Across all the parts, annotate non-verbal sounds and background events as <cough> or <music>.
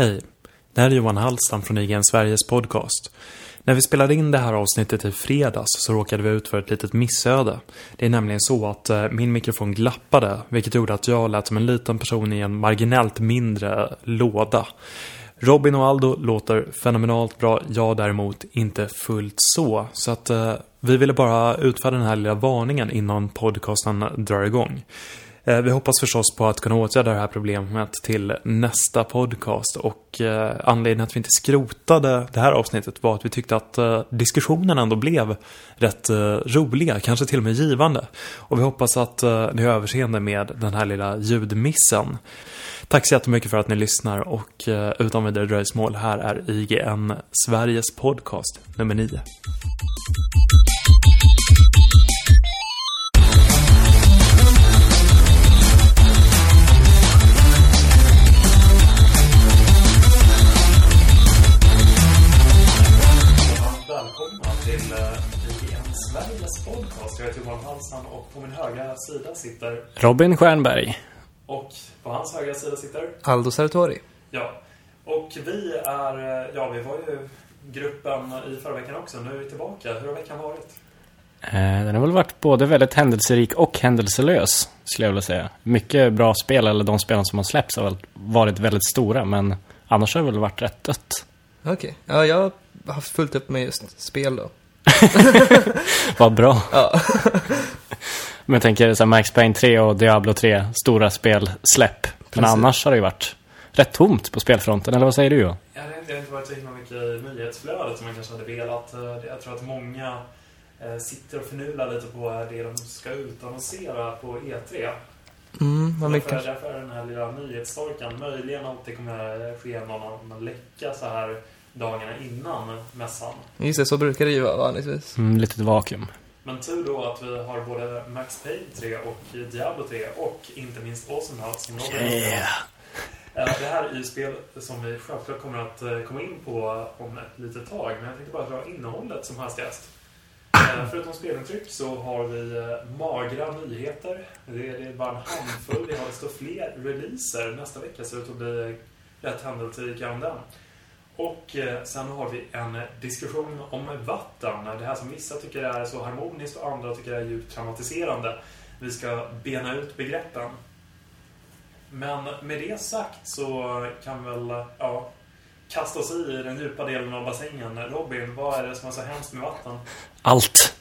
Hej, det här är Johan Hallstam från IGN Sveriges podcast. När vi spelade in det här avsnittet i fredags så råkade vi ut för ett litet missöde. Det är nämligen så att eh, min mikrofon glappade, vilket gjorde att jag lät som en liten person i en marginellt mindre eh, låda. Robin och Aldo låter fenomenalt bra, jag däremot inte fullt så. Så att eh, vi ville bara utfärda den här lilla varningen innan podcasten drar igång. Eh, vi hoppas förstås på att kunna åtgärda det här problemet till nästa podcast och eh, anledningen att vi inte skrotade det här avsnittet var att vi tyckte att eh, diskussionen ändå blev rätt roliga, kanske till och med givande. Och vi hoppas att ni har överseende med den här lilla ljudmissen. Tack så jättemycket för att ni lyssnar och utan vidare dröjsmål, här är IGN Sveriges podcast nummer 9. Sitter Robin Stjernberg. Och på hans högra sida sitter Aldo Sartori. Ja. Och vi är, ja vi var ju gruppen i förra veckan också. Nu är vi tillbaka. Hur har veckan varit? Eh, den har väl varit både väldigt händelserik och händelselös, skulle jag vilja säga. Mycket bra spel, eller de spelen som har släppts har varit väldigt stora, men annars har det väl varit rätt dött. Okej. Okay. Ja, jag har haft fullt upp med just spel då. <laughs> Vad bra. Ja. Men jag tänker så här, Max Payne 3 och Diablo 3, stora spelsläpp. Men annars har det ju varit rätt tomt på spelfronten, eller vad säger du? Ja, det har inte varit så himla mycket i nyhetsflödet som man kanske hade velat. Eh, jag tror att många eh, sitter och förnular lite på det de ska utannonsera på E3. Mm. Därför, därför är den här lilla nyhetsstorkan möjligen att det kommer ske någon, någon läcka så här dagarna innan mässan. Just det, så brukar det ju vara vanligtvis. Mm, litet vakuum. Men tur då att vi har både Max Payne 3 och Diablo 3 och inte minst Awesome House som Robin yeah. Det här är ju spel som vi självklart kommer att eh, komma in på om ett litet tag. Men jag tänkte bara dra innehållet som hastigast. Eh, förutom spelintryck så har vi eh, magra nyheter. Det är bara en handfull. Vi har desto fler releaser. Nästa vecka ser det ut att bli rätt händelserik om den. Och eh, sen har vi en diskussion om vatten. Det här som vissa tycker är så harmoniskt och andra tycker är djupt traumatiserande. Vi ska bena ut begreppen. Men med det sagt så kan vi väl ja, kasta oss i den djupa delen av bassängen. Robin, vad är det som är så hemskt med vatten? Allt.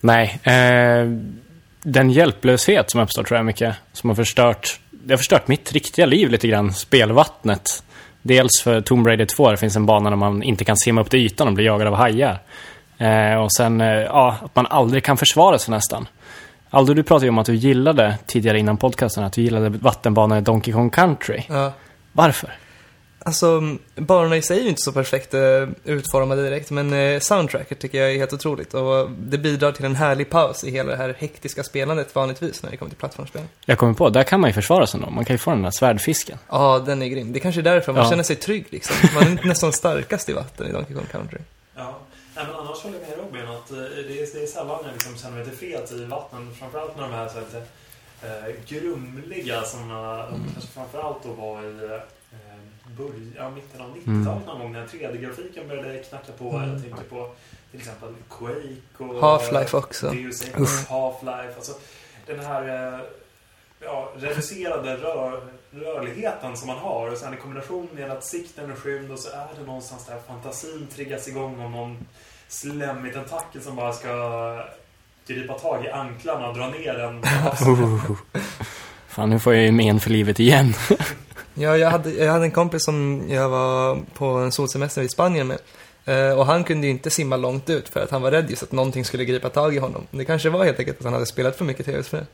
Nej. Eh, den hjälplöshet som uppstår tror jag mycket. Som har förstört, det har förstört mitt riktiga liv lite grann. Spelvattnet. Dels för Tomb Raider 2, det finns en bana där man inte kan simma upp till ytan och bli jagad av hajar. Eh, och sen, eh, ja, att man aldrig kan försvara sig nästan. Aldo, du pratade ju om att du gillade, tidigare innan podcasten, att du gillade vattenbanan i Donkey Kong Country. Ja. Varför? Alltså, banorna i sig är ju inte så perfekt uh, utformade direkt, men uh, soundtracket tycker jag är helt otroligt. Och det bidrar till en härlig paus i hela det här hektiska spelandet vanligtvis när det kommer till plattformsspel. Jag kommer på, där kan man ju försvara sig då. Man kan ju få den där svärdfisken. Ja, den är grym. Det är kanske är därför man ja. känner sig trygg liksom. Man är nästan starkast i vatten i Donkey Kong Country. Ja. Nej, men annars håller jag med Robin att uh, det, är, det är sällan jag liksom känner mig tillfreds i vatten. Framförallt när de här så uh, grumliga som mm. kanske framförallt då var i början, ja, mitten av 90-talet mm. någon gång när 3D-grafiken började knacka på. Mm. Jag tänker på till exempel Quake och Half-Life också. Deus Half-Life. Alltså, den här eh, ja, reducerade rör, rörligheten som man har och sen i kombination med att sikten är skymd och så är det någonstans där fantasin triggas igång om någon slemmig tentakel som bara ska gripa tag i anklarna och dra ner den. <laughs> Fan, nu får jag ju men för livet igen. <laughs> Ja, jag hade, jag hade en kompis som jag var på en solsemester i Spanien med. Eh, och han kunde ju inte simma långt ut för att han var rädd just att någonting skulle gripa tag i honom. Det kanske var helt enkelt att han hade spelat för mycket tv-spel.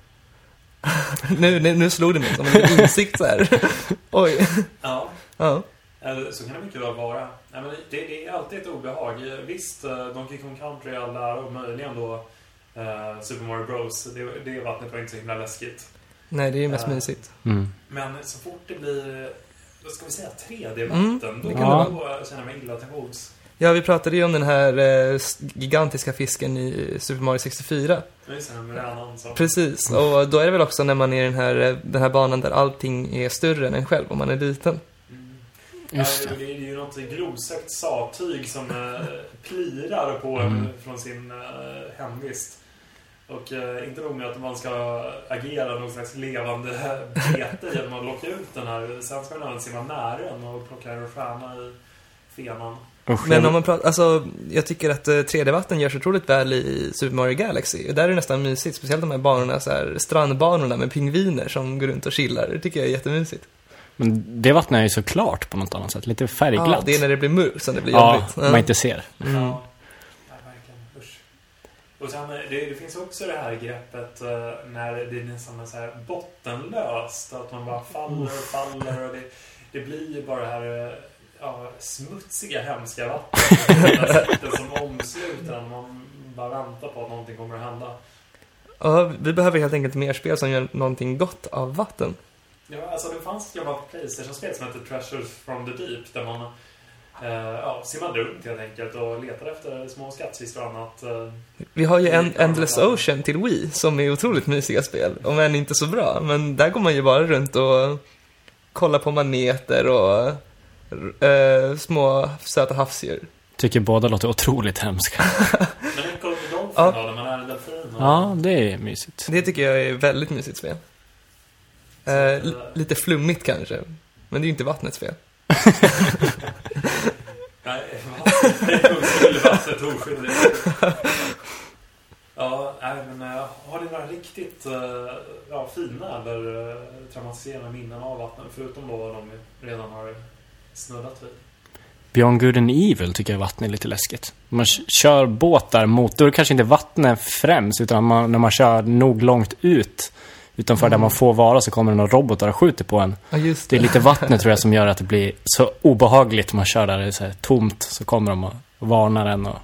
<laughs> nu, nu, nu slog det mig som en insikt så här. <laughs> Oj. Ja. ja. Så kan det mycket väl vara. Nej, men det, det, är alltid ett obehag. Visst, eh, Donkey Kong Country alla och möjligen då uh, Super Mario Bros. Det, det vattnet var inte så himla läskigt. Nej, det är ju mest uh, mysigt. Mm. Men så fort det blir, vad ska vi säga, 3D-vatten, mm, då kan ja. jag känna mig illa till mods. Ja, vi pratade ju om den här eh, gigantiska fisken i Super Mario 64. Just det, med rännan så. Precis, och då är det väl också när man är i den här, eh, den här banan där allting är större än en själv, om man är liten. Mm. Just Ja, det. det är ju något glosökt sattyg som eh, plirar på en Mm. från sin eh, hemvist. Och eh, inte nog med att man ska agera någon slags levande bete genom att locka ut den här. Sen ska man även simma nära den och plocka en stjärna i fenan. Usch, Men jag- om man pratar, alltså, jag tycker att eh, 3D-vatten görs otroligt väl i Super Mario Galaxy. Och där är det nästan mysigt, speciellt de här banorna, så här, strandbanorna med pingviner som går runt och chillar. Det tycker jag är jättemysigt. Men det vattnet är ju så klart på något annat sätt. Lite färgglatt. Ja, det är när det blir mörkt som det blir Ja, jobbigt. man inte ser. Mm. Ja, ja. Och sen, eh, det, det finns också det här greppet eh, när det är nästan så här bottenlöst. Att man bara faller och faller och det, det blir ju bara det här eh, ja, smutsiga, hemska vattnet. <laughs> Det som omsluter. Man bara väntar på att någonting kommer att hända. Ja, vi behöver helt enkelt mer spel som gör någonting gott av vatten. Ja, alltså det fanns ett gammalt Playstation-spel som hette Treasures from the Deep där man ja, simmade runt helt enkelt och letade efter små skattkistor och annat. Eh, Vi har ju en Endless Ocean till Wii som är otroligt mysiga spel, om än inte så bra. Men där går man ju bara runt och kollar på maneter och eh, små söta havsdjur. Tycker båda låter otroligt hemska. <laughs> Men of the Dolphin Ja. då, när man är en delfin. och- Ja, det är mysigt. Det tycker jag är väldigt mysigt spel. Eh, li- lite flummigt kanske, men det är ju inte vattnets fel. <laughs> <laughs> Nej, vattnet vattnet oskyldigt. Ja, nej, men eh, har ni några riktigt eh, ja, fina eller eh, traumatiserande minnen av vattnet? Förutom då de redan har snuddat vid. Beyond Good and Evil tycker jag vattnet är lite läskigt. Man kör båtar mot, då är det kanske inte vattnet främst, utan man, när man kör nog långt ut utanför där man får vara så kommer det några robotar och skjuter på en. Ja, just Det är lite vattnet tror jag som gör att det blir så obehagligt. Man kör där det är så här tomt, så kommer de och varnar en och...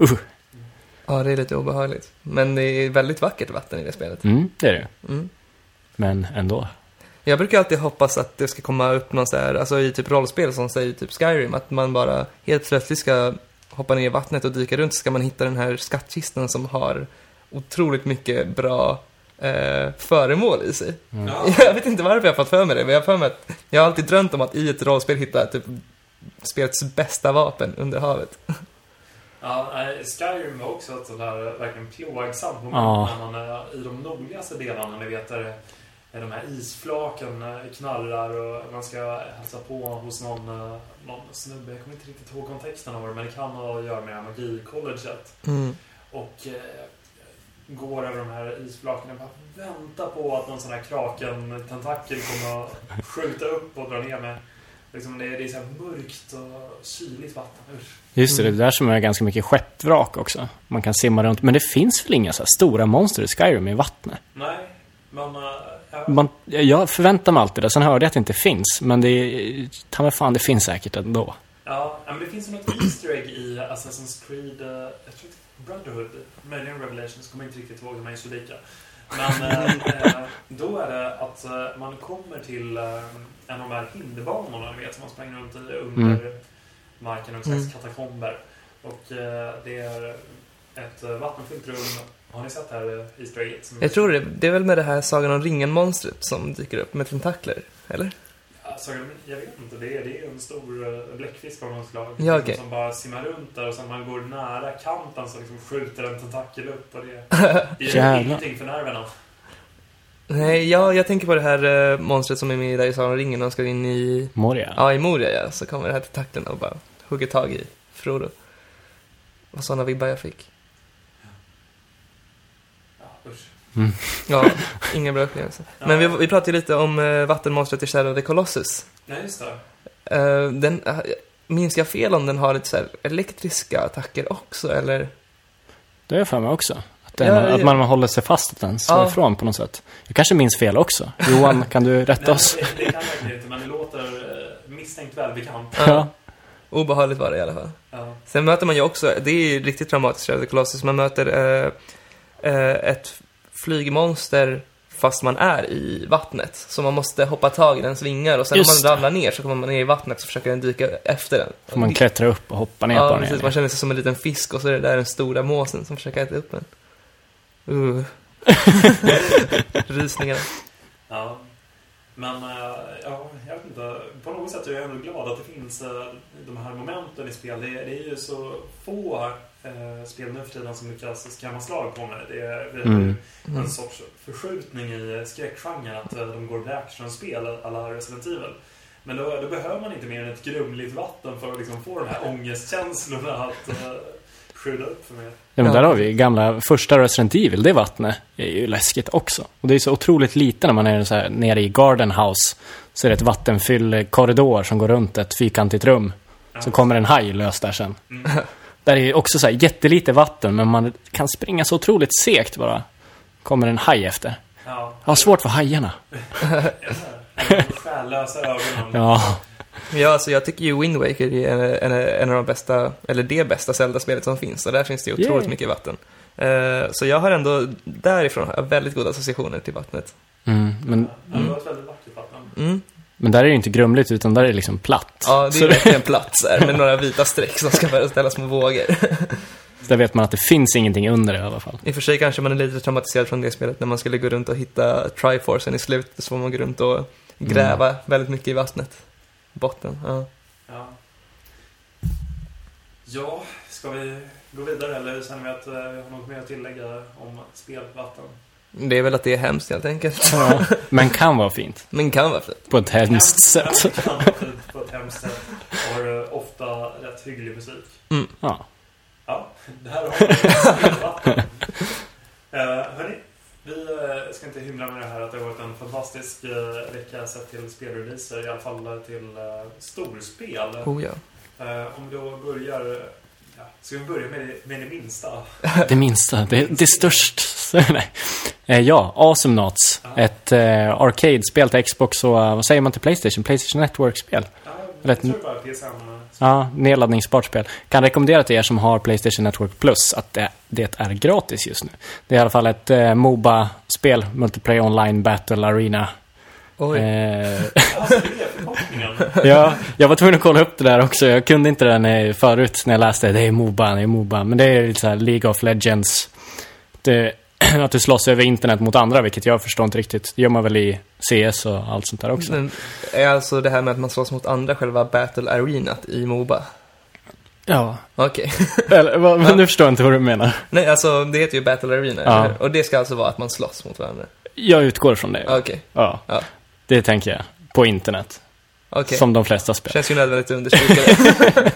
Uh, Ja, det är lite obehagligt. Men det är väldigt vackert vatten i det spelet. mm, det är det. Mm. Men ändå. Jag brukar alltid hoppas att det ska komma upp någon så här, alltså i typ rollspel som säger typ Skyrim, att man bara helt plötsligt ska hoppa ner i vattnet och dyka runt så ska man hitta den här skattkistan som har otroligt mycket bra eh, föremål i sig. Ja. <laughs> Jag vet inte varför jag har fått för mig det, men jag har för mig att jag har alltid drömt om att i ett rollspel hitta typ spelets bästa vapen under havet. <laughs> Ja, Skyrim var också ett sånt där eh, verkligen plågsamt moment Ja. när man är i de nordligaste delarna, ni vet där eh, de här isflaken eh, knarrar och man ska hälsa på hos någon, eh, någon snubbe. Jag kommer inte riktigt ihåg kontexten av det, men det kan ha att göra med magicolleget. Mm. Och eh, går över de här isflaken och bara väntar på att någon sån här kraken-tentakel kommer att skjuta upp och dra ner med. Liksom det, är- det är så här mörkt och kyligt vatten. Usch. Just det, det är där som är ganska mycket skeppvrak också. Man kan simma runt. Men det finns väl inga så stora monster i Skyrim i vattnet? Nej, men... eh, ja. Man, jag förväntar mig alltid det. Sen hörde jag att det inte finns. Men det är... Ta mig fan, det finns säkert ändå. Ja, men det finns ju något Easter egg i Assassin's Creed, eh, jag tror är Brotherhood, möjligen Revelations, kommer inte riktigt ihåg, de är ju så lika. Men eh, eh, då är det att man kommer till eh, en av de här hinderbanorna, ni vet, som man sprang runt i under marken, någon slags Mm. katakomber. Och eh, det är ett vattenfyllt rum. Har ni sett det här Easter egget? Jag tror det, det är väl med det här Sagan om ringen-monstret som dyker upp med tentakler, eller? Alltså, jag vet inte, det är, det är en stor eh, bläckfisk av något slag. Ja, okej. Som bara simmar runt där och sen man går nära kanten så liksom skjuter en tentakel upp och det, <laughs> det Jävlar. ingenting för nerverna. Nej, ja, jag tänker på det här eh, monstret som är med där i Sagan om ringen, de ska in i, Moria. ja, i Moria, ja. Så kommer det här tentaklerna och bara hugger tag i Frodo. Vad sådana vibbar jag fick. Ja, <laughs> usch. Ja, ingen bra upplevelse. Men vi, vi pratade ju lite om eh, vattenmonstret i Shadow of the Colossus. Nej, just det. Eh, den, eh, minns jag fel om den har lite så här elektriska attacker också, eller? Det jag för mig också. Att, den, Ja, ja. att man håller sig fast, att den slår Ja. ifrån på något sätt. Jag kanske minns fel också. Johan, kan du rätta Nej, oss? det, det kan jag verkligen inte, men det låter eh, misstänkt välbekant. Ja. Obehagligt var det i alla fall. Ja. Sen möter man ju också, det är ju riktigt traumatiskt Shadow of the Colossus, man möter eh, eh, ett flygmonster fast man är i vattnet. Så man måste hoppa tag i dens vingar och sen Just om man ramlar ner så kommer man ner i vattnet så försöker den dyka efter den. Får man klättra upp och hoppa ner på Ja, den precis. igen. Man känner sig som en liten fisk och så är det där den stora måsen som försöker äta upp en. Uh. <laughs> Rysningar. Ja. Men, eh, ja, jag vet inte. inte. På något sätt är jag ändå glad att det finns eh, de här momenten i spel. Det, det är ju så få eh, spel nu för tiden som lyckas skrämma slag på mig. Det är, Mm. en sorts förskjutning i skräckgenren att eh, de går över till actionspel alla Resident Evil. Men då, då behöver man inte mer än ett grumligt vatten för att liksom få de här ångestkänslorna att uh, skjuta upp för mig. Ja, men där har vi gamla första Resident Evil, det vattnet är ju läskigt också. Och det är så otroligt lite när man är så här, nere i Garden House. Så är det ett vattenfylld korridor som går runt ett fyrkantigt rum. Så kommer en haj lös där sen. Mm. Där är ju också så här jättelite vatten, men man kan springa så otroligt segt bara. Kommer en haj efter. Ja, Jag har svårt för hajarna. de själlösa ögonen. Ja, Ja, alltså jag tycker ju Wind Waker är en, en, en av de bästa, eller det bästa Zelda-spelet som finns. Och där finns det otroligt Yay. mycket vatten. Eh, så jag har ändå, därifrån har jag väldigt goda associationer till vattnet. mm, men, Ja, det var ett väldigt vackert vatten. Mm. Men där är det ju inte grumligt, utan där är det liksom platt. Ja, det Så är verkligen plats där, med några vita streck som ska föreställa små vågor. <laughs> där vet man att det finns ingenting under det i alla fall. I och för sig kanske man är lite traumatiserad från det spelet när man skulle gå runt och hitta Triforcen i slutet så får man gå runt och gräva väldigt mycket i vattnet. Botten, ja. Ja. ja, ska vi gå vidare eller känner vi att eh, vi har något mer att tillägga om spelvatten? Det är väl att det är hemskt helt enkelt. Ja, men kan vara fint. Men kan vara fint. På ett hemskt sätt. Kan vara fint på ett hemskt sätt. Och har eh, ofta rätt hygglig musik. Ja. Ja, det här har vi uh, <laughs> hörni, vi eh, ska inte hymla med det här att det har varit en fantastisk uh, vecka sett till spelreleaser, i alla fall till uh, storspel. Oh ja. Eh, om vi då börjar... Ska vi börja med det, med det minsta? Det minsta, det, det är störst. <laughs> Nej. Eh, Ja, Awesome Knots. Ja. Ett eh, arcade-spel till Xbox och, eh, vad säger man till Playstation? Playstation Network-spel. Bara PSN. eh, Ja, nedladdningsbart spel. Kan rekommendera till er som har Playstation Network Plus att det, det är gratis just nu. Det är i alla fall ett eh, Moba-spel, Multiplayer Online Battle Arena. Oj. Eh, <laughs> ja, jag var tvungen att kolla upp det där också. Jag kunde inte det när, förut när jag läste det. är Moba, det är Moba. Men det är lite så här League of Legends. Det, <clears throat> att du slåss över internet mot andra, vilket jag förstår inte riktigt. Det gör man väl i CS och allt sånt där också. Men är alltså det här med att man slåss mot andra själva Battle Arenat i Moba? Ja. Okej. <laughs> Eller, vad, men nu förstår jag inte vad du menar. Nej, alltså det heter ju Battle Arena, Ja. eller? Och det ska alltså vara att man slåss mot varandra? Jag utgår från det. Okej, Ja. Ja. Det tänker jag. På internet. okej. Som de flesta spel. Känns ju nödvändigt att understryka <laughs> det.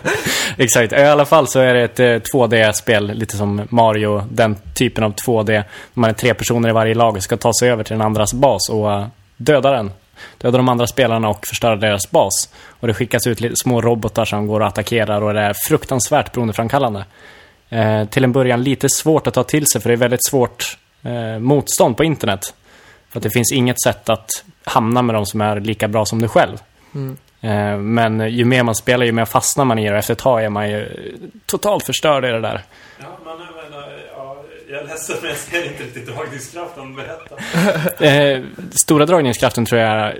Exakt. I alla fall så är det ett eh, 2D-spel, lite som Mario, den typen av 2D. Man är tre personer i varje lag och ska ta sig över till den andras bas och eh, döda den. Döda de andra spelarna och förstöra deras bas. Och det skickas ut lite små robotar som går och attackerar och det är fruktansvärt beroendeframkallande. Eh, till en början lite svårt att ta till sig för det är väldigt svårt eh, motstånd på internet. För att det finns inget sätt att hamna med de som är lika bra som du själv. Mm. Eh, Men ju mer man spelar, ju mer fastnar man i det. och Efter ett tag är man ju totalt förstörd i det där. Ja, men, men eh, ja, jag är ledsen men jag ser inte riktigt dragningskraften. Berätta. <laughs> Eh, stora dragningskraften tror jag är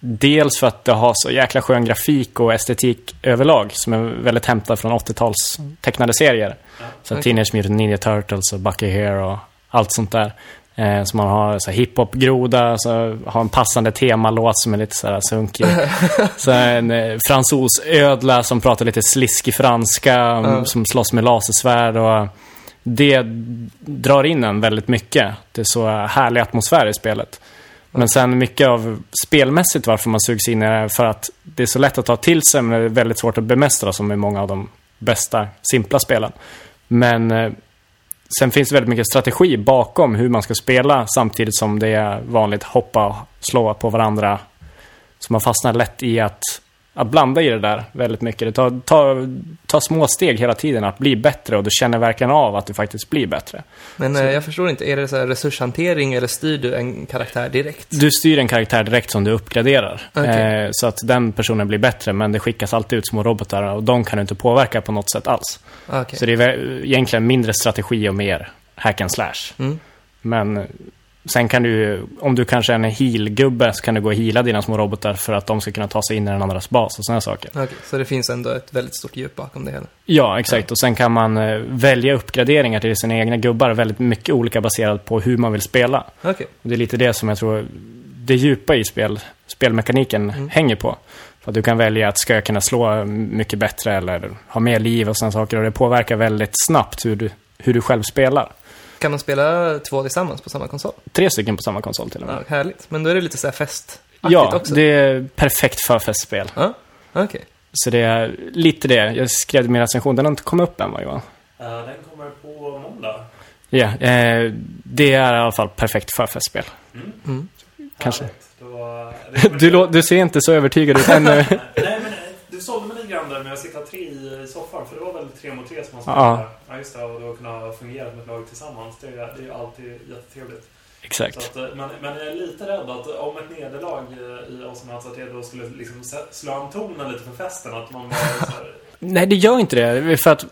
dels för att det har så jäkla skön grafik och estetik överlag som är väldigt hämtad från 80-tals tecknade serier. Ja. Så Okej. Teenage Mutant Ninja Turtles och Bucky Hare och allt sånt där. Eh, så man har så hiphop-groda, så har en passande temalåt som är lite så här sunkig. <laughs> så en eh, fransosödla som pratar lite sliskig franska, Ja. som slåss med lasersvärd och det drar in en väldigt mycket. Det är så härlig atmosfär i spelet. Men sen mycket av spelmässigt varför man sugs in är för att det är så lätt att ta till sig men det är väldigt svårt att bemästra som i många av de bästa simpla spelen. Men eh, sen finns det väldigt mycket strategi bakom hur man ska spela samtidigt som det är vanligt hoppa och slå på varandra. Så man fastnar lätt i att, att blanda i det där väldigt mycket. Det tar, tar, tar små steg hela tiden att bli bättre och du känner verkligen av att du faktiskt blir bättre. Men eh, jag förstår inte, är det så resurshantering eller styr du en karaktär direkt? Du styr en karaktär direkt som du uppgraderar. Okej. Eh, så att den personen blir bättre, men det skickas alltid ut små robotar och de kan du inte påverka på något sätt alls. Okej. Så det är egentligen mindre strategi och mer hack and slash. Mm. Men sen kan du, om du kanske är en heal-gubbe, så kan du gå och heala dina små robotar för att de ska kunna ta sig in i den andras bas och sådana saker. Okej, så det finns ändå ett väldigt stort djup bakom det hela? Ja, exakt. Och sen kan man eh, välja uppgraderingar till sina egna gubbar väldigt mycket olika baserat på hur man vill spela. Okej. Det är lite det som jag tror det djupa i spel, spelmekaniken Mm. hänger på. För att du kan välja att ska jag kunna slå mycket bättre eller ha mer liv och sådana saker. Och det påverkar väldigt snabbt hur du, hur du själv spelar. Kan man spela två tillsammans på samma konsol? Tre stycken på samma konsol till och med. Ja, härligt. Men då är det lite så här festaktigt Ja, också. det är perfekt för festspel. Ja, okej. Så det är lite det. Jag skrev min recension, den har inte kommit upp än va Johan? Eh, den kommer på måndag. Ja, eh, det är i alla fall perfekt för festspel. Mm. Kanske. Härligt. Då, <laughs> Du, lå- du ser inte så övertygad ut ännu. <laughs> Nej, men eh, du sålde mig lite grann där med att sitta tre i soffan. För det var väl tre mot tre som man spelade? Ja. Ja just det. Och då kunna fungera med ett lag tillsammans. Det är, det är ju alltid jättetrevligt. Exakt. att, eh, men, men jag är lite rädd att om ett nederlag eh, i Nuts att det då skulle liksom slå an tonen lite för festen. Att man bara här, <laughs> Nej, det gör inte det. För att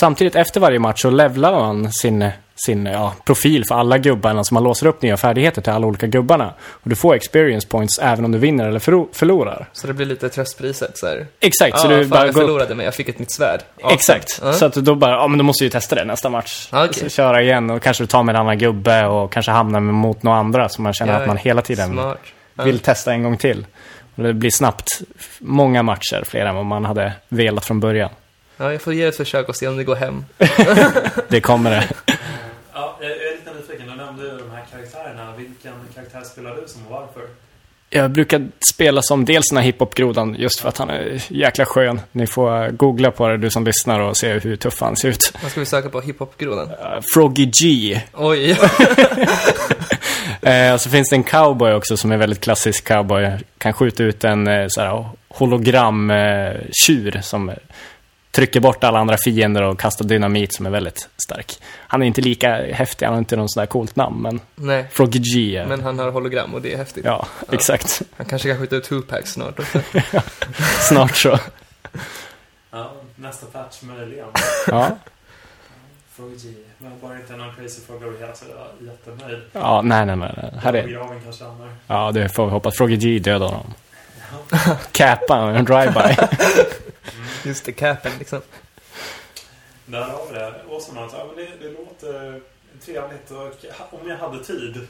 samtidigt efter varje match så levlar man sin, sin ja, profil för alla gubbarna. Så man låser upp nya färdigheter till alla olika gubbarna. Och du får experience points även om du vinner eller förlo- förlorar. Så det blir lite tröstpriset så här. Exakt, så Ja, du fan, bara jag upp förlorade men jag fick ett nytt svärd. Awesome. Exakt. Ja. Så att då bara, ja men då måste ju testa det nästa match. Okej. Så köra igen och kanske ta med en annan gubbe och kanske hamna mot några andra så man känner Ja, att man hela tiden Smart. Vill testa en gång till. Och det blir snabbt många matcher, fler än vad man hade velat från början. Ja, jag får ge ett försök och se om det går hem. <laughs> Det kommer det. ja, jag är lite nyfiken. Du nämnde de här karaktärerna. Vilken karaktär spelar du som och varför? Jag brukar spela som dels den här hiphop-grodan just för att han är jäkla skön. Ni får googla på det, du som lyssnar, och se hur tuff han ser ut. Vad ska vi söka på? Hiphop-grodan? Uh, Froggy G. Oj. <laughs> <laughs> Och så finns det en cowboy också som är väldigt klassisk cowboy. Kan skjuta ut en eh, så här, hologram-tjur eh, tjur som trycker bort alla andra fiender och kastar dynamit som är väldigt stark. Han är inte lika häftig, han har inte någon sån där coolt namn, men Nej, Froggy G är... men han har hologram och det är häftigt. Ja, exakt. Han kanske kan skjuta ut Tupac snart också. <laughs> Snart så. Ja, nästa patch möjligen. Ja, Fråga G. Men bara inte någon crazy fråga över hela så är jag jättenöjd. ja nej, nej, nej. nej. Här är... Graven kanske hamnar. Ja, det får vi hoppas. Froggy G dödar honom. Kappa en drive-by. <laughs> Just det, capen liksom. Där har vi det. Awesome Nuts. Ja, men det, det låter trevligt och om jag hade tid,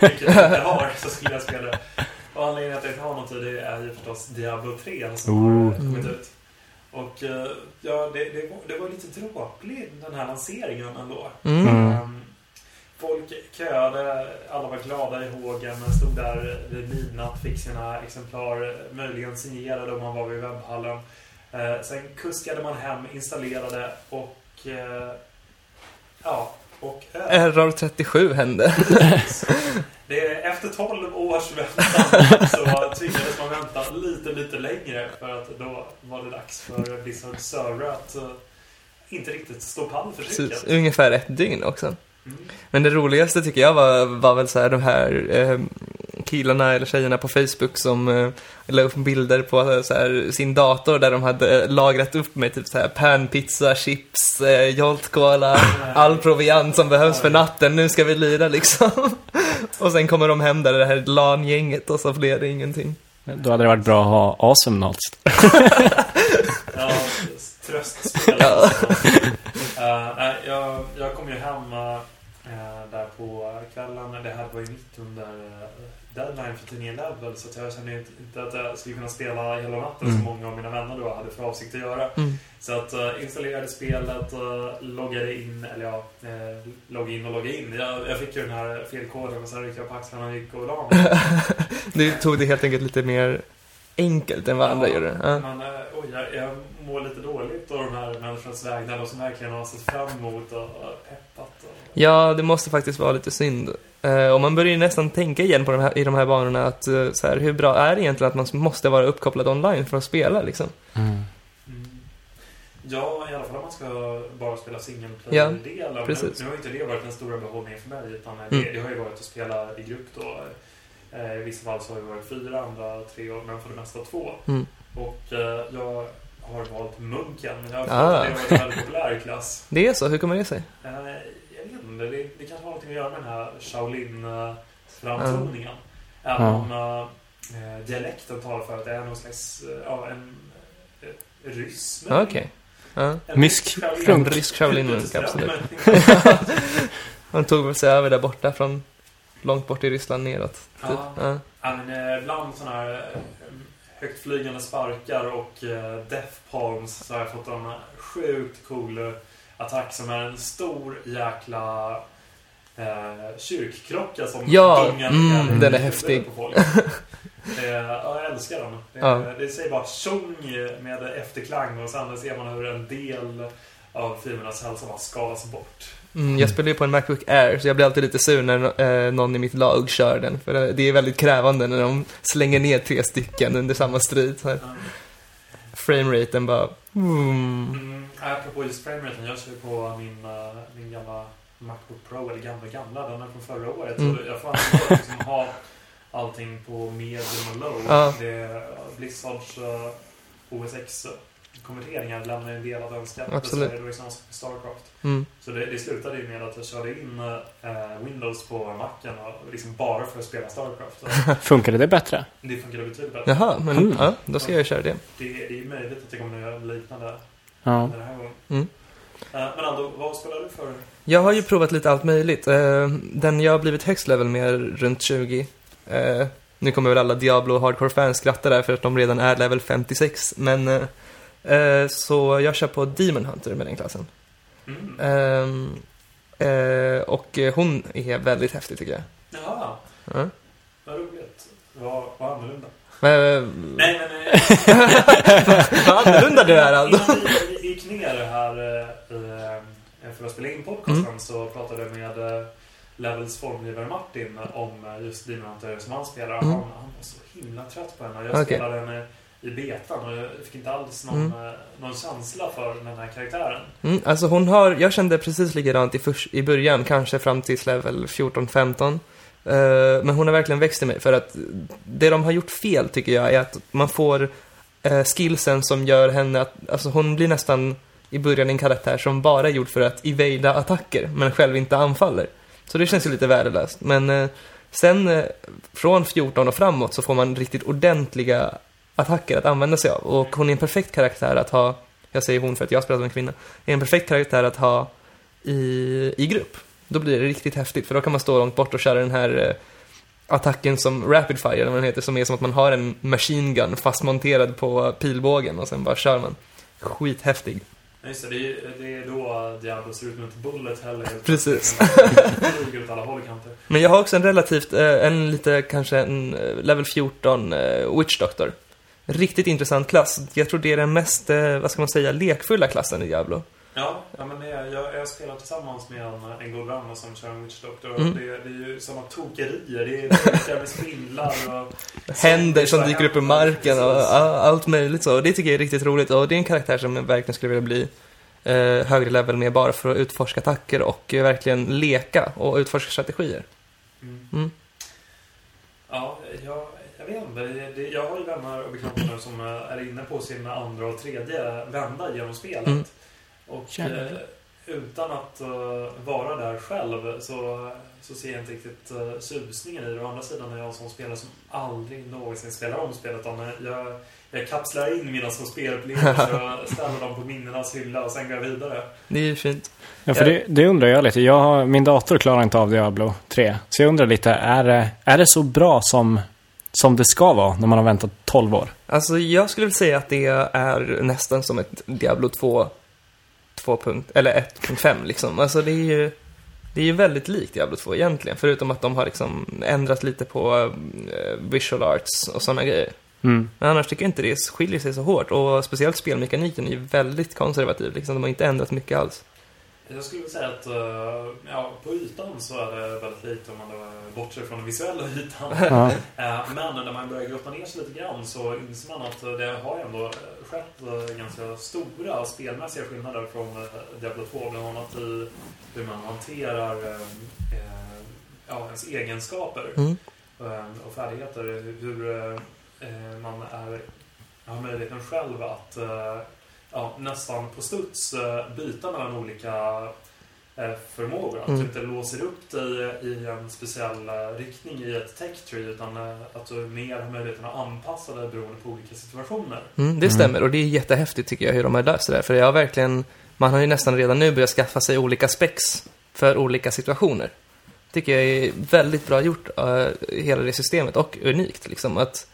vilket jag inte har, så skulle jag spela det. Och anledningen till att jag inte har någon tid är ju förstås Diablo 3 som Ooh. har kommit ut. Och eh, ja, det, det, var, det var lite dråplig den här lanseringen ändå. Mm. Mm. Ehm, Folk köade, alla var glada i hågen, stod där vid midnatt, fick sina exemplar möjligen signerade om man var vid webbhallen. Eh, sen kuskade man hem, installerade och... Eh, ja, och... Eh, Error 37 hände. <laughs> det är, efter 12 års väntan så tvingades man vänta lite, lite längre för att då var det dags för Blizzard server att eh, inte riktigt stå pall för Precis, ungefär ett dygn också. Mm. Men det roligaste tycker jag var, var väl så här de här eh, killarna eller tjejerna på Facebook som eh, la upp bilder på eh, så här, sin dator där de hade eh, lagrat upp med typ så här panpizza, chips, eh, Jolt Cola, all proviant som behövs för natten. Nu ska vi lira liksom. <laughs> och sen kommer de hem där, det här LAN-gänget och så blev det ingenting. Då hade det varit bra att ha Awesome Nuts. <laughs> Ja, tröstspel. Ja. <laughs> Eh, nej, jag, jag kom ju hem eh, där på kvällen. Det här var ju mitt under eh, deadline för tidningen Level. Så jag kände inte, att jag skulle kunna spela hela natten som många av mina vänner då hade för avsikt att göra. Mm. Så att uh, installerade spelet, uh, loggade in, eller ja, uh, logga in och logga in. Jag, jag fick ju den här felkoden och sen ryckte jag på axlarna och gick och la mig. <laughs> Du tog det helt enkelt lite mer enkelt än vad andra Ja, gjorde. Ja. Men oj, jag, jag mår lite dåligt av de här människornas vägnar. De som verkligen har sett fram emot och och peppat. Och, Ja, det måste faktiskt vara lite synd. Eh, och man börjar ju nästan tänka igen på de här, i de här banorna att eh, så här, hur bra är det egentligen att man måste vara uppkopplad online för att spela liksom? Mm. Ja, i alla fall om man ska bara spela single Ja, nu, precis. nu har ju inte det varit den stora behållningen för mig. Utan Mm. det, det har ju varit att spela i grupp då. Eh, I vissa fall så har det varit fyra, andra tre, men för det mesta två. Mm. Och eh, jag har valt munken. Jag har Ah. ah. det var en väldigt populär klass. Det är så, hur kommer det sig? Eh, jag vet inte, det, det kanske har någonting att göra med den här Shaolin-framtoningen. Även Ja. om eh, dialekten talar för att det är någon slags, ja, en eh, ryss. Ja, Okej. Ja. En Mysk. En rysk Shaolin-munk, <laughs> absolut. <laughs> Han tog väl sig över där borta från långt bort i Ryssland neråt. Typ. Ja. Ja. Ja, men eh, ibland sådana här högtflygande sparkar och eh, death palms så har jag fått en sjukt cool eh, attack som är en stor jäkla eh, kyrkklocka som Ja, gungar mm, ner i den är häftig. på folk. <laughs> Eh, ja, jag älskar den. Det, Ja. det säger bara tjong med efterklang och sen ser man hur en del av fiendernas hälsa bara skalas bort. Mm, jag spelar ju på en Macbook Air, så jag blir alltid lite sur när eh, någon i mitt lag kör den. För det- det är väldigt krävande när de slänger ner tre stycken under samma strid. Så här. Frameraten bara... Mm. Mm, apropå just frameraten, jag kör ju på min, uh, min gamla Macbook Pro, eller gamla gamla, den är från förra året. Mm. Så jag får liksom ha allting på medium och low. Ja. Det är Blizzards uh, OS X-konverteringar lämnar ju en del att önska. Absolut. Det liksom Starcraft. Mm. Så det, det slutade ju med att jag körde in uh, Windows på Macen och liksom bara för att spela Starcraft. <laughs> Funkade det bättre? det funkade betydligt bättre. Jaha, men Mm. ja, då ska jag köra det. Det, det är möjligt att det kommer att göra liknande Ja. den här gången. Mm. Eh, men Ando, vad spelar du för? Jag har ju provat lite allt möjligt. Eh, Den jag har blivit högst level med är runt 20. Eh, Nu kommer väl alla Diablo Hardcore-fans skratta där för att de redan är level 56. Men eh, eh, så jag kör på Demon Hunter med den klassen. Mm. Ehm, eh, och eh, hon är väldigt häftig tycker jag. Ja. vad roligt. Vad, vad annorlunda. Men, Nej, men... eh, <laughs> vad annorlunda du är Aldo. Innan vi gick ner här eh, eh, för att spela in podcasten så pratade jag med eh, Levels formgivare Martin om eh, just Demon Hunter som han spelar. Mm. Han, han var så himla trött på henne. Jag spelade henne i betan och jag fick inte alls någon, Mm. eh, någon känsla för den här karaktären. Mm, alltså hon har, jag kände precis likadant i, förs- i början, kanske fram till level 14-15. Eh, men hon har verkligen växt i mig för att det de har gjort fel tycker jag är att man får uh, skillsen som gör henne att, alltså hon blir nästan i början en karaktär som bara är gjord för att evada attacker, men själv inte anfaller. Så det känns ju lite värdelöst. Men eh, sen eh, från 14 och framåt så får man riktigt ordentliga attacker att använda sig av. Och hon är en perfekt karaktär att ha, jag säger hon för att jag spelar som en kvinna, är en perfekt karaktär att ha i, i grupp. Då blir det riktigt häftigt, för då kan man stå långt bort och köra den här eh, attacken som Rapid Fire, eller vad den heter, som är som att man har en machine gun fastmonterad på pilbågen och sen bara kör man. Skithäftig. Just det, det, är, det är då Diablo ser ut med ett bullet hell helt <laughs> Precis. plötsligt. Flyger åt alla håll och kanter. Men jag har också en relativt, eh, en lite kanske en eh, level 14 eh, Witch Doctor. Riktigt intressant klass. Jag tror det är den mest, eh, vad ska man säga, lekfulla klassen i Diablo. Ja, ja men det, är- jag, jag spelar tillsammans med en, en god vän som kör en Witch Doctor. Och Mm. det, det är ju sådana tokerier. Det är burkar med spindlar och... Händer som dyker upp ur marken och ja, allt möjligt så. Och det tycker jag är riktigt roligt. Och det är en karaktär som jag verkligen skulle vilja bli eh, högre level med bara för att utforska attacker och eh, verkligen leka och utforska strategier. Mm. Mm. Ja, jag, jag vet inte. Det, det, jag har ju vänner och bekanta som eh, är inne på sin andra och tredje vända genom spelet. Mm. Och eh, utan att eh, vara där själv så, så ser jag inte riktigt uh, tjusningen i det. Å andra sidan är jag en sån spelare som aldrig någonsin spelar om spelet. Utan eh, jag, jag kapslar in mina små spelupplevelser och <laughs> ställer dem på minnenas hylla och sen går jag vidare. Det är ju fint. Ja, för det, det undrar jag lite. Jag, har- min dator klarar inte av Diablo 3. Så jag undrar lite, är det, är det så bra som, som det ska vara när man har väntat 12 år? Alltså jag skulle vilja säga att det är nästan som ett Diablo 2 2 punkt, eller 1.5 liksom. Alltså det är ju det är ju väldigt likt Diablo 2 egentligen, förutom att de har liksom ändrat lite på eh, visual arts och sådana grejer. Mm. Men annars tycker jag inte det skiljer sig så hårt och speciellt spelmekaniken är ju väldigt konservativ liksom. De har inte ändrat mycket alls. Jag skulle säga att eh, ja, på ytan så är det väldigt lite om man då bortser från den visuella ytan. <laughs> Ja. Eh, Men när man börjar grotta ner sig lite grann så inser man att det har ändå skett eh, ganska stora spelmässiga skillnader från Diablo 2. Bland annat i hur man hanterar ja, ens egenskaper Mm. och färdigheter. Hur man är, har möjligheten själv att ja, nästan på studs eh, byta mellan olika eh, förmågor. Att Mm. du inte låser upp dig i en speciell eh, riktning i ett tech tree utan att du mer har möjligheten att anpassa dig beroende på olika situationer. Mm, det Mm. stämmer och det är jättehäftigt tycker jag hur de har löst det där. För jag har verkligen, man har ju nästan redan nu börjat skaffa sig olika specs för olika situationer. tycker jag är väldigt bra gjort, uh, hela det systemet, och unikt liksom. Att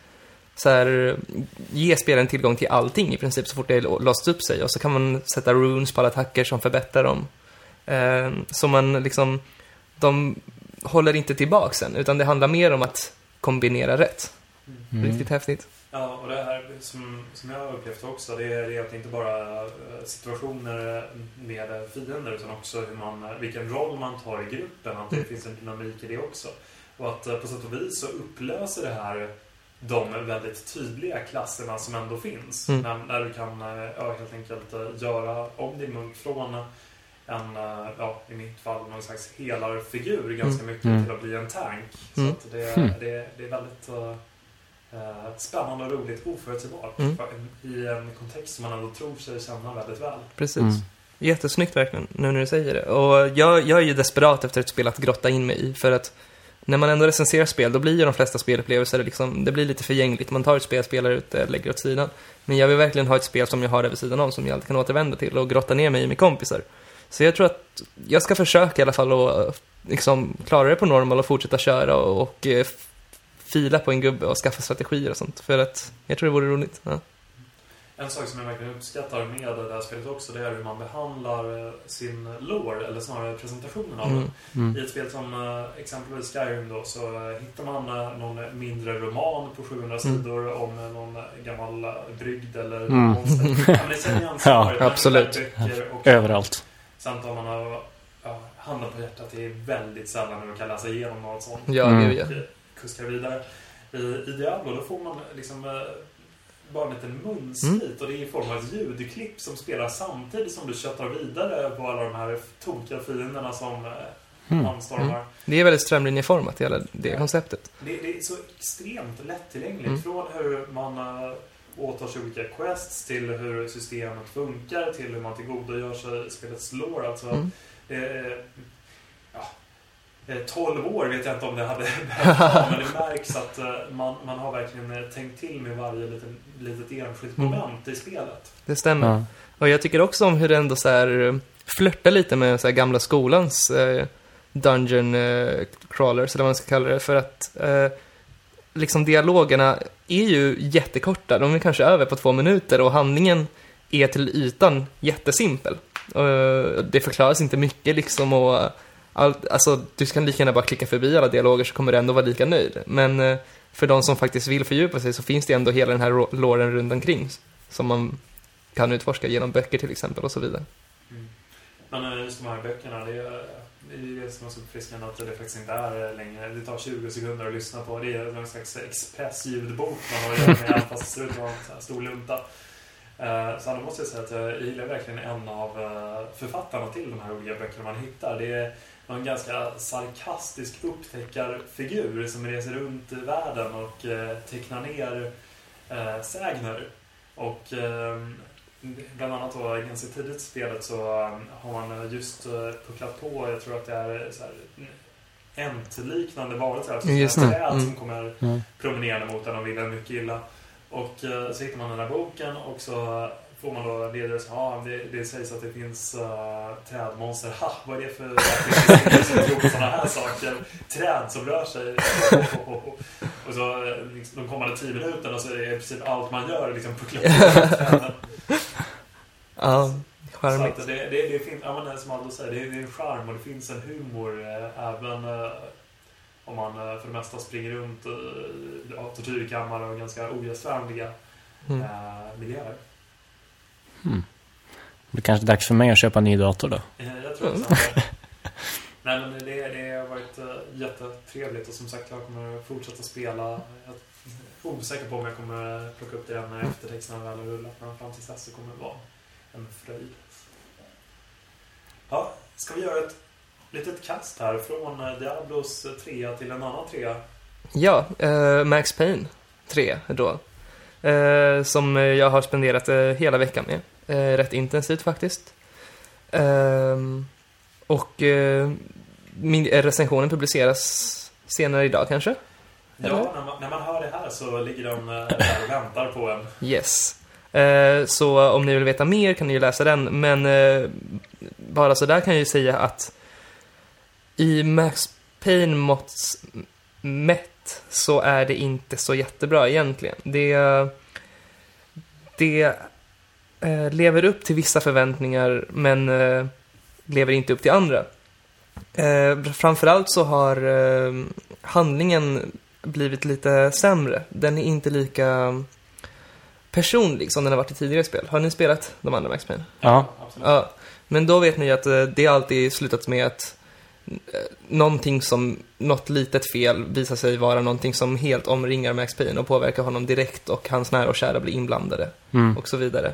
så här, ge spelaren tillgång till allting i princip så fort det låst upp sig och så kan man sätta runes på alla attacker som förbättrar dem. Uh, så man liksom, de håller inte tillbaka sen, utan det handlar mer om att kombinera rätt. Mm. Riktigt häftigt. Ja, och det här som, som jag har upplevt också, det är, det är att inte bara eh, situationer med fiender utan också hur man, vilken roll man tar i gruppen, att det Mm. finns en dynamik i det också. Och att eh, på sätt och vis så upplöser det här de väldigt tydliga klasserna som ändå finns. Mm. När, när du kan eh, ja, helt enkelt eh, göra om din munk från en, eh, ja, i mitt fall, någon slags helarfigur ganska mycket Mm. till att bli en tank. Så Mm. att det, Mm. det, det är väldigt eh, spännande och roligt, oförutsägbart. Mm. I en kontext som man ändå tror sig känna väldigt väl. Precis. Mm. Jättesnyggt verkligen, nu när du säger det. Och jag, jag är ju desperat efter ett spel att grotta in mig i, för att när man ändå recenserar spel, då blir ju de flesta spelupplevelser liksom, det blir lite förgängligt. Man tar ett spel, spelar ut det, lägger åt sidan. Men jag vill verkligen ha ett spel som jag har över sidan om, som jag alltid kan återvända till och grotta ner mig i med kompisar. Så jag tror att jag ska försöka i alla fall att liksom, klara det på normal och fortsätta köra och, och eh, fila på en gubbe och skaffa strategier och sånt. För att jag tror det vore roligt. Ja. En sak som jag verkligen uppskattar med det här spelet också, det är hur man behandlar eh, sin lore, eller snarare presentationen av den. Mm. Mm. I ett spel som eh, exempelvis Skyrim då så eh, hittar man någon mindre roman på 700 sidor om någon gammal brygd eller Mm. monster. <laughs> Ja, men det absolut. och Överallt. Samt om man har ja, handen på hjärtat, det är väldigt sällan man kan läsa igenom något sånt. Ja, Mm. kuskar vidare. I, I Diablo då får man liksom eh, bara en munsbit och det är i form av ett ljudklipp som spelar samtidigt som du köttar vidare på alla de här tokiga fienderna som eh, Mm. anstormar. Det är väldigt strömlinjeformat, hela det konceptet. Det, det är så extremt lättillgängligt. Mm. Från hur man uh, åtar sig olika quests till hur systemet funkar till hur man tillgodogör sig spelets lore. Alltså, Mm. det är, ja, eh, 12 år vet jag inte om det hade <laughs> behövt vara, <laughs> men det märks att eh, man, man har verkligen eh, tänkt till med varje liten, litet enskilt Mm. moment i spelet. Det stämmer. Ja. Och jag tycker också om hur det ändå så här eh, flörtar lite med så här gamla skolans eh, Dungeon eh, Crawlers, eller vad man ska kalla det, för att eh, liksom dialogerna är ju jättekorta. De är kanske över på två minuter och handlingen är till ytan jättesimpel. Eh, det förklaras inte mycket liksom och allt, alltså du kan lika gärna bara klicka förbi alla dialoger så kommer du ändå vara lika nöjd. Men eh, för de som faktiskt vill fördjupa sig så finns det ändå hela den här låren runt omkring som man kan utforska genom böcker till exempel och så vidare. Mm. Men eh, just de här böckerna, det är det är det som är så uppfriskande att det faktiskt inte är eh, längre. Det tar 20 sekunder att lyssna på. Det är någon slags express-ljudbok man har att göra med, fast det ser ut att vara en stor lunta. Eh, så då måste jag säga att jag gillar verkligen en av författarna till de här olika böckerna man hittar. Det är en ganska sarkastisk upptäckarfigur som reser runt i världen och eh, tecknar ner eh, sägner. Och eh, bland annat då ganska tidigt i spelet så har man just pucklat på, jag tror att det är så här Ent-liknande varelser, alltså sådana det, träd mm. som kommer Mm. promenerande mot en och vill en mycket illa. Och så hittar man den här boken och så får man då redogörelse. Ja, det, det sägs att det finns uh, trädmonster. Ha, vad är det för verklighetsbilder som tror på sådana här saker? Träd som rör sig. <laughs> och så eh, liksom, de kommande tio minuterna så är det i princip allt man gör liksom på träden. <laughs> Ja, Så charmigt. att det, det, det finns, ja, men som Aldo säger, det är, det är en charm och det finns en humor eh, även eh, om man eh, för det mesta springer runt eh, ja, tortyrkammare och ganska ogästvänliga Mm. eh, miljöer. Det är kanske dags för mig att köpa en ny dator då. Eh, jag tror Mm. att <laughs> Nej men det, det har varit eh, jättetrevligt och som sagt jag kommer fortsätta spela. Jag är osäker på om jag kommer plocka upp det igen när eftertexterna väl har rullat men fram tills dess så kommer det vara en fröjd. Ja, ska vi göra ett litet kast här från eh, Diablos trea till en annan trea? Ja, eh, Max Payne 3 då. Eh, som jag har spenderat eh, hela veckan med. Eh, rätt intensivt faktiskt. Ehm, och eh, min, eh, recensionen publiceras senare idag kanske? Ja, när man, när man hör det här så ligger de eh, där och väntar på en. Yes. Eh, så om ni vill veta mer kan ni ju läsa den, men eh, bara så där kan jag ju säga att i Max Payne måtts mätt så är det inte så jättebra egentligen. Det, det eh, lever upp till vissa förväntningar men eh, lever inte upp till andra. Eh, framförallt så har eh, handlingen blivit lite sämre. Den är inte lika personlig som den har varit i tidigare spel. Har ni spelat de andra Max Payne? Ja. Ja, men då vet ni att eh, det alltid slutat med att eh, någonting som, något litet fel visar sig vara någonting som helt omringar Max Payne och påverkar honom direkt och hans nära och kära blir inblandade Mm. och så vidare.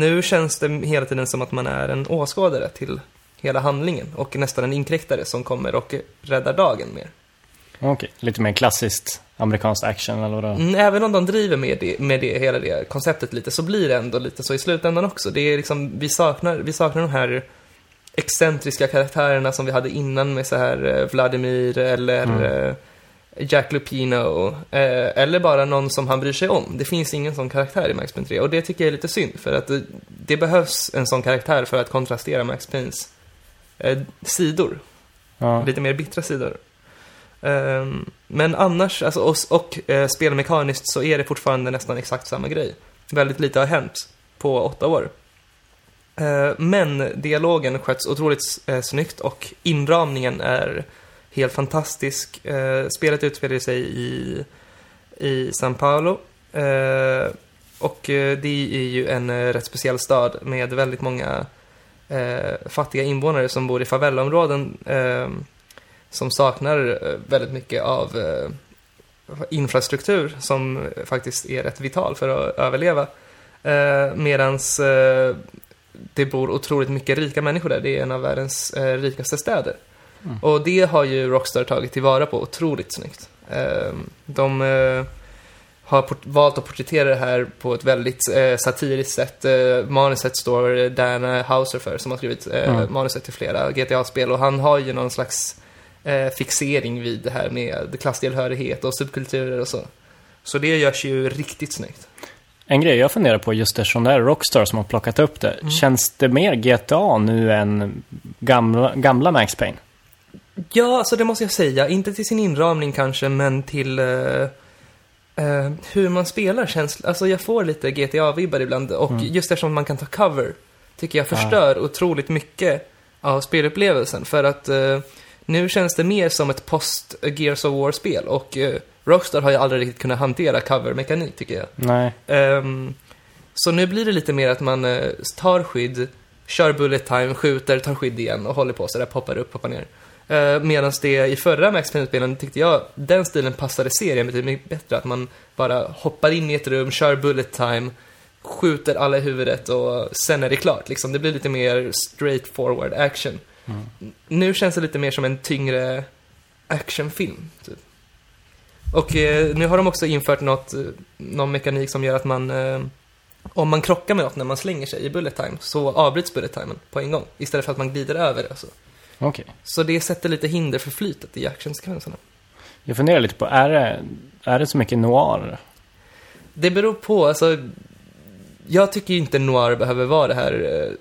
Nu känns det hela tiden som att man är en åskådare till hela handlingen och nästan en inkräktare som kommer och räddar dagen mer. Okej, lite mer klassiskt amerikanskt action eller vadå? Mm, Även om de driver med det, med det, hela det konceptet lite, så blir det ändå lite så i slutändan också. Det är liksom, vi saknar, vi saknar de här excentriska karaktärerna som vi hade innan med så här eh, Vladimir eller Mm. Eh, Jack Lupino, eh, eller bara någon som han bryr sig om. Det finns ingen sån karaktär i Max Payne 3 och det tycker jag är lite synd för att det, det behövs en sån karaktär för att kontrastera Max Paynes eh, sidor Ja. lite mer bittra sidor. Ehm, men annars, alltså, och, och eh, spelmekaniskt så är det fortfarande nästan exakt samma grej. Väldigt lite har hänt på åtta år. Eh, men dialogen sköts otroligt eh, snyggt och inramningen är helt fantastisk. Eh, spelet utspelar sig i, i San Paulo. Eh, och eh, det är ju en eh, rätt speciell stad med väldigt många eh, fattiga invånare som bor i favellaområden eh, som saknar eh, väldigt mycket av eh, infrastruktur som faktiskt är rätt vital för att överleva. Eh, medans eh, det bor otroligt mycket rika människor där. Det är en av världens eh, rikaste städer. Mm. Och det har ju Rockstar tagit tillvara på otroligt snyggt. Eh, de eh, har valt att porträttera det här på ett väldigt eh, satiriskt sätt. Eh, manuset står Dana Hauser för, som har skrivit eh, Mm. manuset till flera GTA-spel. Och han har ju någon slags eh, fixering vid det här med klasstillhörighet och subkulturer och så. Så det görs ju riktigt snyggt. En grej jag funderar på just eftersom det är Rockstar som har plockat upp det. Mm. Känns det mer GTA nu än gamla, gamla Max Payne? Ja, alltså det måste jag säga. Inte till sin inramning kanske, men till eh, eh, hur man spelar känns... Alltså jag får lite GTA-vibbar ibland och Mm. just eftersom man kan ta cover tycker jag förstör otroligt mycket av spelupplevelsen. För att eh, nu känns det mer som ett post-Gears of War-spel och Rockstar har ju aldrig riktigt kunnat hantera cover-mekanik tycker jag. Nej. Ehm, så nu blir det lite mer att man tar skydd, kör bullet time, skjuter, tar skydd igen och håller på så där, poppar upp, poppar ner. Uh, Medan det i förra Max Payne-spelen tyckte jag, den stilen passade serien betydligt mycket bättre. Att man bara hoppar in i ett rum, kör bullet time, skjuter alla i huvudet och sen är det klart. Liksom. Det blir lite mer straight forward action. Mm. Nu känns det lite mer som en tyngre actionfilm. Typ. Och eh, nu har de också infört något, eh, någon mekanik som gör att man, eh, om man krockar med något när man slänger sig i bullet time, så avbryts bullet timen på en gång. Istället för att man glider över det. Alltså. Okej. Så det sätter lite hinder för flytet i actionsekvenserna. Jag funderar lite på, är det, är det så mycket noir? Det beror på, alltså. Jag tycker ju inte noir behöver vara det här, eh,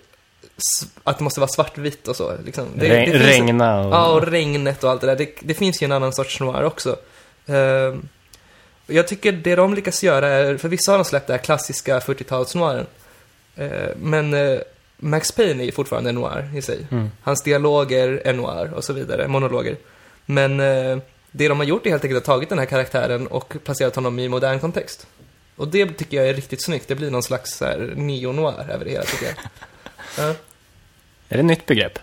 att det måste vara svartvitt och så. Liksom. Det, Re- det regna och... Ja, och regnet och allt det där. Det, det finns ju en annan sorts noir också. Ehm, jag tycker det de lyckas göra är, för vissa har de släppt det här klassiska 40-tals-noiren. Eh, men eh, Max Payne är ju fortfarande en noir i sig. Mm. Hans dialoger är noir och så vidare, monologer. Men eh, det de har gjort är helt enkelt att tagit den här karaktären och placerat honom i modern kontext. Och det tycker jag är riktigt snyggt. Det blir någon slags neo-noir över det hela tycker jag. <laughs> Ja, Är det ett nytt begrepp?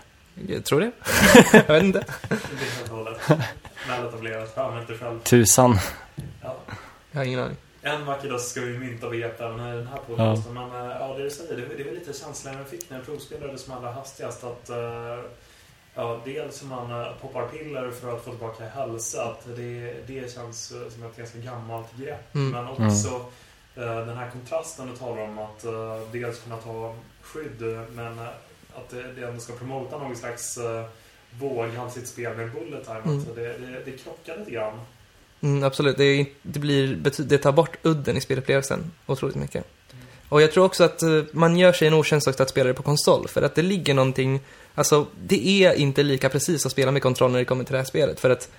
jag tror det. <laughs> jag vet inte. <laughs> Tusan. Ja. Jag har ingen aning. En vacker dag ska vi mynta begrepp även i den här podcasten. Men eh, ja, det du säger, det, det väl lite känslan jag fick när jag provspelade som allra hastigast. Att, eh, ja, dels om man eh, poppar piller för att få tillbaka hälsa. Att det, det känns som ett ganska gammalt grepp. Mm. Men också eh, den här kontrasten du talar om. Att dels kunna ta skydd, men att det, ändå ska promota någon slags våghalsigt spel med bullet time. Mm. Det, det, det krockar lite grann. Mm, absolut, det, det, blir, det tar bort udden i spelupplevelsen otroligt mycket. Och jag tror också att eh, man gör sig en otjänst också att spela det på konsol, för att det ligger någonting, alltså det är inte lika precis att spela med kontroll när det kommer till det här spelet, för att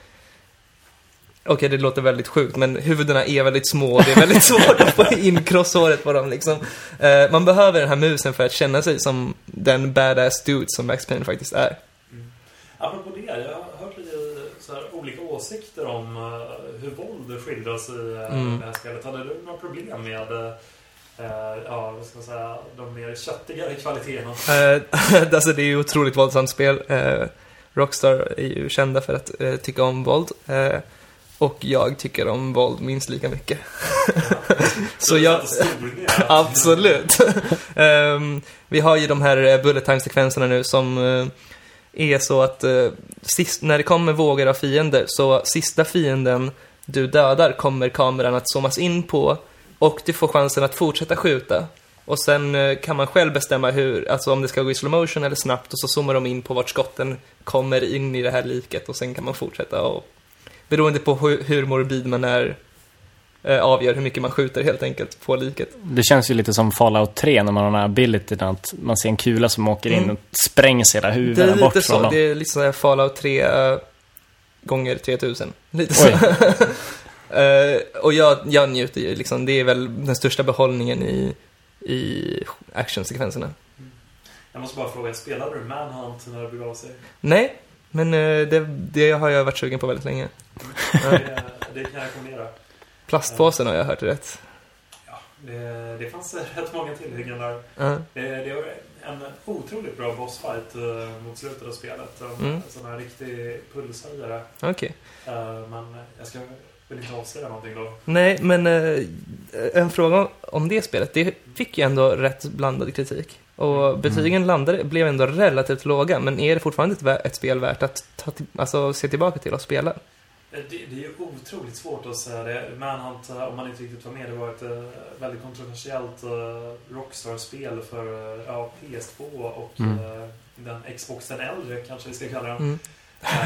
Okej, det låter väldigt sjukt, men huvudena är väldigt små och det är väldigt <laughs> svårt att få in crosshåret på dem liksom. Eh, man behöver den här musen för att känna sig som den badass dude som Max Payne faktiskt är. Mm. Apropå det, jag har hört lite så här, olika åsikter om eh, eh, våld skildras i uh, Mm. det här spelet. Hade du några problem med eh, ja, vad ska man säga, de mer köttigare kvaliteterna? <laughs> Eh, <laughs> alltså det är ju otroligt våldsamt spel. Eh, Rockstar är ju kända för att eh, tycka om våld. Eh, och jag tycker om våld minst lika mycket. <laughs> Så jag... Absolut. Ehm, vi har ju de här eh, bullet time-sekvenserna nu som eh, är så att eh, sist, när det kommer vågor av fiender så sista fienden du dödar kommer kameran att zoomas in på och du får chansen att fortsätta skjuta. Och sen eh, kan man själv bestämma hur, alltså om det ska gå i slow motion eller snabbt och så zoomar de in på vart skotten kommer in i det här liket och sen kan man fortsätta och beroende på hur, hur morbid man är eh, avgör hur mycket man skjuter helt enkelt på liket. Det känns ju lite som Fallout 3 när man har den här abilityn att man ser en kula som åker in Mm. och sprängs hela Det är huvudena bort lite från så, dem. det är lite såhär Fallout 3 eh, gånger 3000. Lite så. <laughs> Eh, och jag, jag njuter ju liksom, det är väl den största behållningen i, i actionsekvenserna. Jag måste bara fråga, spelade du Manhunt när det begav sig? Nej, men eh, det, det har jag varit sugen på väldigt länge. Det, det kan jag rekommendera. Plastpåsen har jag hört rätt. Det, det fanns <laughs> rätt många tillhyggen där. Ja. Det, det var en otroligt bra bossfight eh, mot slutet av spelet. En Mm. sån här riktig pulshöjare. Okej. Eh, men jag ska väl inte avslöja någonting då. Nej, men eh, en fråga om det spelet. Det fick ju ändå rätt blandad kritik. Och betygen landade, blev ändå relativt låga, men är det fortfarande ett, ett spel värt att ta alltså, se tillbaka till och spela? Eh, Det, det är ju otroligt svårt att säga det. Manhunt, eh, om man inte riktigt var med, det var ett eh, väldigt kontroversiellt Rockstar-spel för ja, PS2 och Mm. den Xboxen äldre, kanske vi ska kalla den. Mm.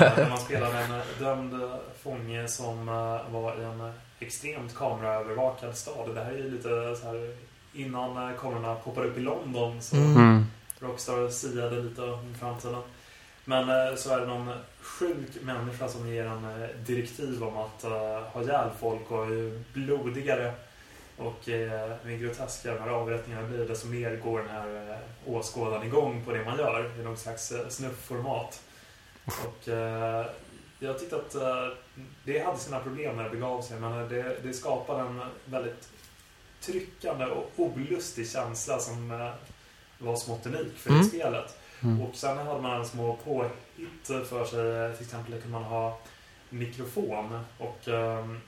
Där man spelade en dömd fånge som var i en extremt kameraövervakad stad. Det här är ju lite så här innan kamerorna poppade upp i London så Mm. Mm. Rockstar siade lite om framtiden. Men eh, så är det någon sjuk människa som ger en eh, direktiv om att eh, ha ihjäl folk och ju blodigare och eh, mer groteska de här avrättningarna blir desto mer går den här åskådaren igång på det man gör i någon slags snuffformat. Och jag tyckte att det hade sina problem när det begav sig men det, det skapade en väldigt tryckande och olustig känsla som var smått unik för det Mm. spelet. Mm. Och sen hade man en små påhitt för sig. Till exempel kunde man ha mikrofon och ehm,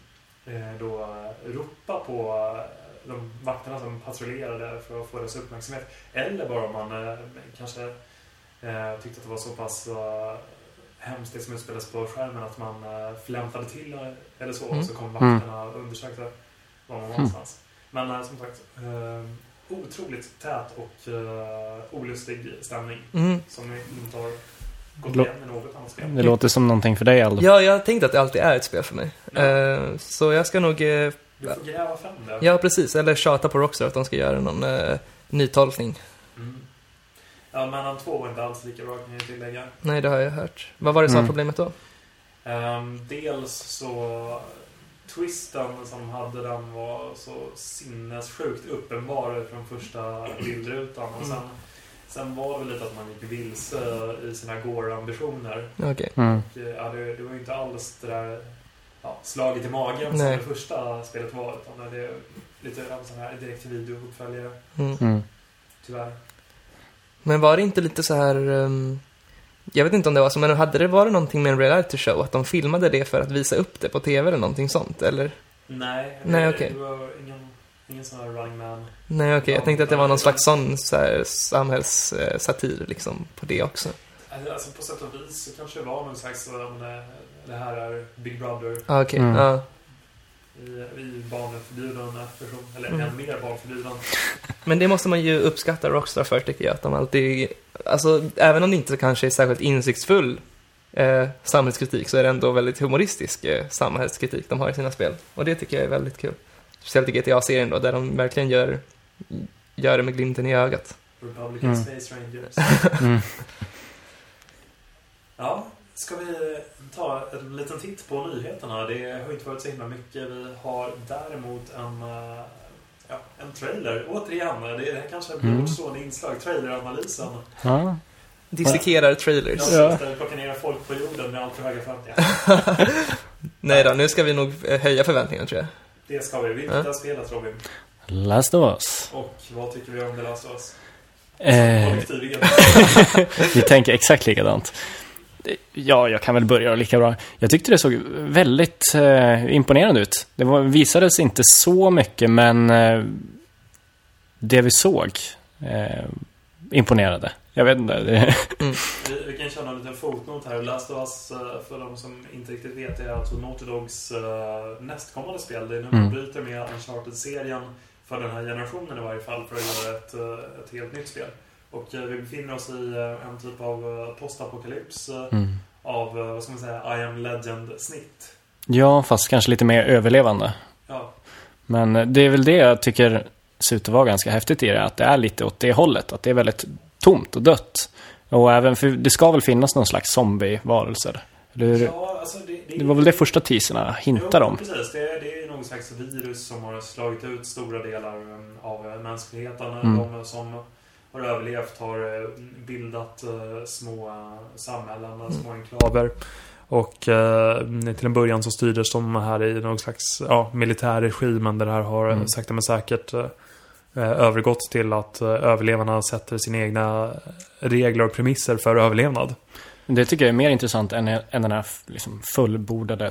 eh, då ropa på de vakterna som patrullerade för att få deras uppmärksamhet. Eller bara om man eh, kanske eh, tyckte att det var så pass hemskt det som utspelades på skärmen att man flämtade till eller så. Mm. Och så kom vakterna och undersökte var man var någonstans. Men eh, som sagt, eh, otroligt tät och eh, olustig stämning Mm. som inte har gått Lå- igen med något annat spel. Det låter som någonting för dig, Aldo. Ja, jag tänkte att det alltid är ett spel för mig. Ja. Eh, så jag ska nog, eh, Du får gräva fram det. ja precis, eller tjata på Rockstar att de ska göra någon uh, nytolkning. Mm. Ja, men han två var inte alls lika bra kan jag tillägga. Nej, det har jag hört. Vad var det som var Mm. problemet då? Ehm, dels så twisten som hade den var så sinnessjukt uppenbar från första <clears throat> bildrutan. Och sen, sen var det väl lite att man gick vilse i sina gore-ambitioner. Okej. Mm. Och, eh, Ja, det, det var ju inte alls det där ja, slaget i magen Nej. som det första spelet var. Utan det är lite av en sån här direkt-till-video-uppföljare, Mm. Mm. tyvärr. Men var det inte lite så här... ehm, jag vet inte om det var så, men hade det varit någonting med en reality show? Att de filmade det för att visa upp det på TV eller någonting sånt? Eller? Nej, Nej, det, okej. det var ingen, ingen sån här running man. Nej, okej. jag Ja, tänkte att det var någon slags sån så här, samhällssatir liksom på det också. Alltså på sätt och vis så kanske det var någon slags, om det, det här är Big Brother Ah, Okej, Mm. ja. i, i barnförbjuden version. Eller Mm. än mer barnförbjuden. Men det måste man ju uppskatta Rockstar för tycker jag. Att de alltid, alltså även om det inte kanske är särskilt insiktsfull eh, samhällskritik så är det ändå väldigt humoristisk eh, samhällskritik de har i sina spel. Och det tycker jag är väldigt kul. Speciellt i GTA-serien då, där de verkligen gör, gör det med glimten i ögat. Republican Mm. Space Rangers. <laughs> Mm. Ja, Ska vi ta en liten titt på nyheterna? Det har inte varit så himla mycket. Vi har däremot en, eh, ja, en trailer. Återigen, det är kanske blir Mm. vårt stående inslag. Traileranalysen. Ja. Dissekerar trailers. Ja. måste plocka ner folk på jorden med allt för höga förväntningar. <laughs> Nej då, nu ska vi nog eh, höja förväntningarna tror jag. Det ska vi. Vilket Ja. har spelat Robin? Last of Us. Och vad tycker vi om The Last of Us? Eh, <laughs> vi tänker exakt likadant. Ja, jag kan väl börja lika bra. Jag tyckte det såg väldigt eh, imponerande ut. Det var, visades inte så mycket, men eh, det vi såg eh, imponerade. Jag vet inte. Det, <laughs> Vi, vi kan köra en liten fotnot här. Last of Us, eh, för de som inte riktigt vet, är alltså Naughty Dogs uh, nästkommande spel. Det är nu man Mm. bryter med Uncharted-serien för den här generationen i varje fall för att göra ett, eh, ett helt nytt spel. Och eh, vi befinner oss i eh, en typ av eh, postapokalyps mm. av, vad ska man säga, I am Legend-snitt. Ja, fast kanske lite mer överlevande. Ja, Men det är väl det jag tycker ser ut att vara ganska häftigt i det. Att det är lite åt det hållet. Att det är väldigt tomt och dött. Och även, för det ska väl finnas någon slags zombie-varelser. Ja alltså det, det, Det var väl det första teaserna hintade om. precis. Det, är- det är någon slags virus som har slagit ut stora delar um, av mänskligheten. Mm. De som har överlevt har eh, bildat eh, små eh, samhällen, små enklaver. Och eh, till en början så styrdes de här i någon slags ja, militär regim, men det här har Mm. sakta men säkert eh, övergått till att eh, överlevarna sätter sina egna regler och premisser för överlevnad. Det tycker jag är mer intressant än, än den här liksom, fullbordade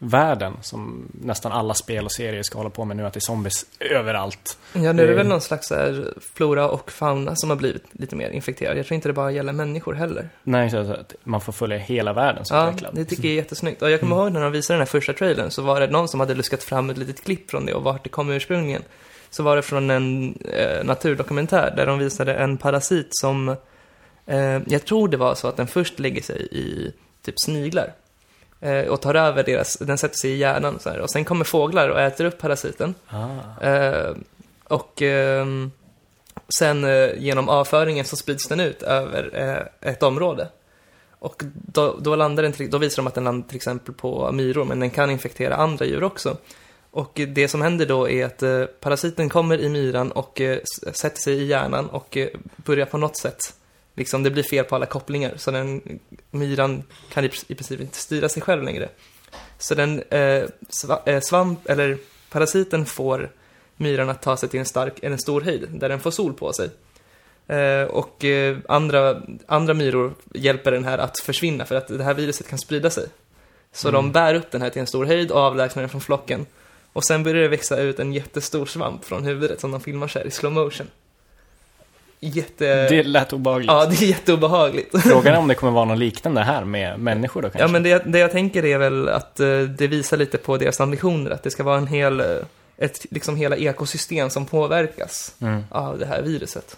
zombie-världen som nästan alla spel och serier ska hålla på med nu, att det är zombies överallt. Ja, nu är det Eh. väl någon slags här, flora och fauna som har blivit lite mer infekterad. Jag tror inte det bara gäller människor heller. Nej, så att man får följa hela världen som Ja, utvecklad. det tycker jag är jättesnyggt. Och jag kommer ihåg när de visade den här första trailern så var det någon som hade luskat fram ett litet klipp från det och vart det kom ursprungligen. Så var det från en eh, naturdokumentär där de visade en parasit som, eh, jag tror det var så att den först lägger sig i typ sniglar. Eh, och tar över deras, den sätter sig i hjärnan och så här. Och sen kommer fåglar och äter upp parasiten. Ah. Eh, och ehm, sen eh, genom avföringen så sprids den ut över eh, ett område. Och då, då, landar den då visar de att den landar till exempel på myror, men den kan infektera andra djur också. Och eh, det som händer då är att eh, parasiten kommer i myran och eh, sätter sig i hjärnan och eh, börjar på något sätt, liksom det blir fel på alla kopplingar. Så den, myran kan i, princip inte styra sig själv längre. Så den eh, eh, svamp, eller parasiten får myran att ta sig till en stark, en stor höjd där den får sol på sig. Eh, och eh, andra, andra myror hjälper den här att försvinna för att det här viruset kan sprida sig. Så de bär upp den här till en stor höjd och avlägsnar den från flocken. Och sen börjar det växa ut en jättestor svamp från huvudet som de filmar så här i slow motion. Jätte... Det lät obehagligt. Ja, det är jätteobehagligt. Frågan är om det kommer vara något liknande här med människor då kanske? Ja, men det, det jag tänker är väl att eh, det visar lite på deras ambitioner, att det ska vara en hel, eh, ett liksom hela ekosystem som påverkas Mm. av det här viruset.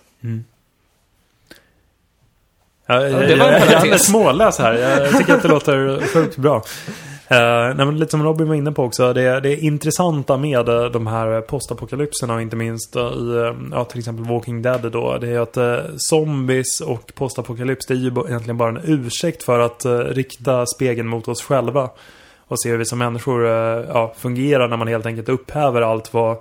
Ja, jag, det var jag, jag är alldeles småläs här. Jag tycker att det låter sjukt bra. Eh, nej, men lite som Robin var inne på också. Det, det intressanta med eh, de här postapokalypserna och inte minst eh, i ja, till exempel Walking Dead då. Det är att eh, zombies och postapokalyps det är ju egentligen bara en ursäkt för att eh, rikta spegeln mot oss själva. Och se hur vi som människor eh, ja, fungerar när man helt enkelt upphäver allt vad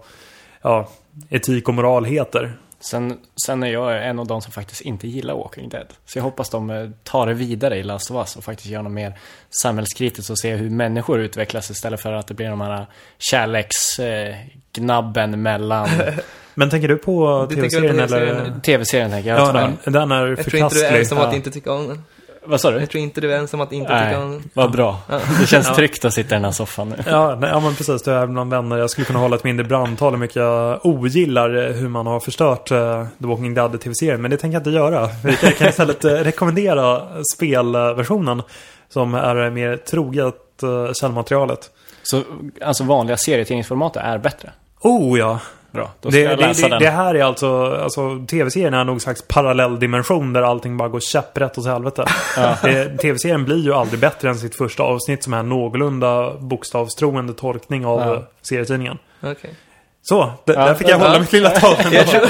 ja, etik och moral heter. Sen, sen är jag en av de som faktiskt inte gillar Walking Dead. Så jag hoppas de eh, tar det vidare i Last of Us och faktiskt gör något mer samhällskritiskt och ser hur människor utvecklas istället för att det blir de här kärleksgnabben mellan <laughs> Men tänker du på tv-serien eller? tv-serien tänker jag. Ja, den, den är Jag tror inte du är förkastlig. ensam att Ja. inte tycka om den. Vad sa du? Jag tror inte du är ensam att inte Nej, tycka om vad bra. Ja. Det känns tryggt att sitta i den här soffan nu. Ja, nej, ja, men precis. Det är bland vänner. Jag skulle kunna hålla ett mindre brandtal hur mycket jag ogillar eh, hur man har förstört uh, The Walking Dead tv-serien. Men det tänker jag inte göra. Vi kan, istället uh, rekommendera spelversionen som är mer troget uh, källmaterialet. Så alltså vanliga serietidningsformat är bättre. Oh ja! Bra, då ska Det, jag det, läsa det, den. det här är alltså, alltså tv-serien är nog en slags parallell dimension där allting bara går käpprätt åt helvete. <laughs> Det- Tv-serien blir ju aldrig bättre än sitt första avsnitt som är en någorlunda bokstavstroende tolkning av Ja. eh, serietidningen. Okej. Så, Ja, där fick jag ja. hålla mitt lilla tal. <laughs> Jag tror,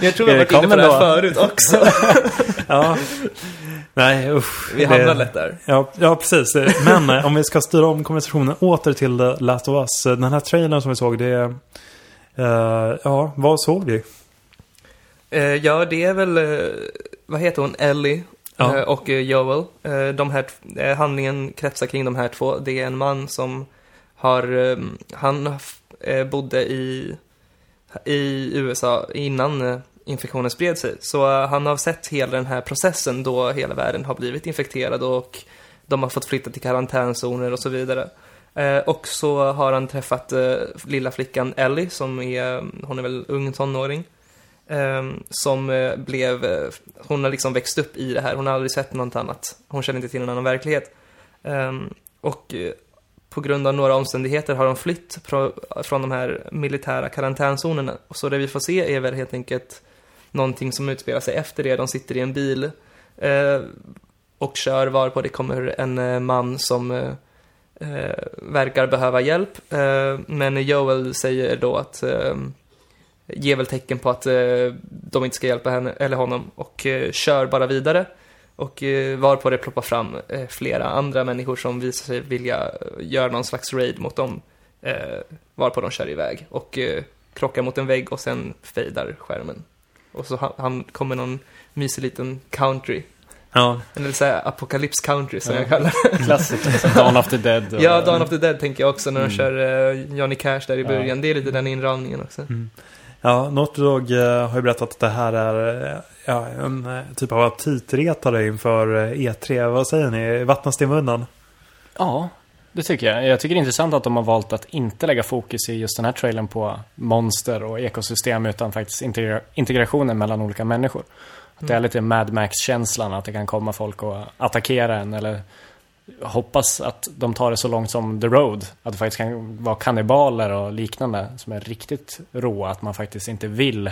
jag tror har varit inne på det här då. förut också. <laughs> Ja. Nej, usch. Vi Det- hamnar lätt där. Ja, ja, precis. Men eh, om vi ska styra om konversationen åter till The Last of Us. eh, Den här trailern som vi såg, det... eh, ja, vad såg vi? Eh, ja, det är väl, eh, vad heter hon, Ellie Ja. eh, och eh, Joel. Eh, de här, eh, handlingen kretsar kring de här två. Det är en man som har, eh, han eh, bodde i, i USA innan eh, infektionen spred sig. Så eh, han har sett hela den här processen då hela världen har blivit infekterad och de har fått flytta till karantänzoner och så vidare. Eh, och så har han träffat eh, lilla flickan Ellie som är, hon är väl ung tonåring. Eh, som eh, blev, eh, hon har liksom växt upp i det här, hon har aldrig sett något annat. Hon känner inte till någon annan verklighet. Ehm, och eh, på grund av några omständigheter har de flytt från de här militära karantänzonerna. Så det vi får se är väl helt enkelt någonting som utspelar sig efter det. De sitter i en bil eh, och kör varpå det kommer en eh, man som eh, Eh, verkar behöva hjälp. Eh, men Joel säger då att eh, ger väl tecken på att eh, de inte ska hjälpa henne, eller honom och eh, kör bara vidare. Och eh, varpå det ploppar fram eh, flera andra människor som visar sig vilja eh, göra någon slags raid mot dem. Eh, varpå de kör iväg och eh, krockar mot en vägg och sen fejdar skärmen. Och så han, han kommer någon mysig liten country, Ja, eller så här apocalypse country som Ja. jag kallar det. Klassiker. Dawn of the Dead. och- Ja, Dawn of the Dead tänker jag också när de Mm. kör eh, Johnny Cash där i Ja. början. Det är lite den inramningen också. ja Naughty Dog eh, har ju berättat att det här är eh, ja, en typ av aptitretare inför eh, E3. Vad säger ni? Vattnas det i munnen? Ja, det tycker jag. Jag tycker det är intressant att de har valt att inte lägga fokus i just den här trailern på monster och ekosystem utan faktiskt integra- integrationen mellan olika människor. Det är lite Mad Max-känslan, att det kan komma folk och attackera en eller hoppas att de tar det så långt som The Road. Att det faktiskt kan vara kannibaler och liknande som är riktigt råa. Att man faktiskt inte vill...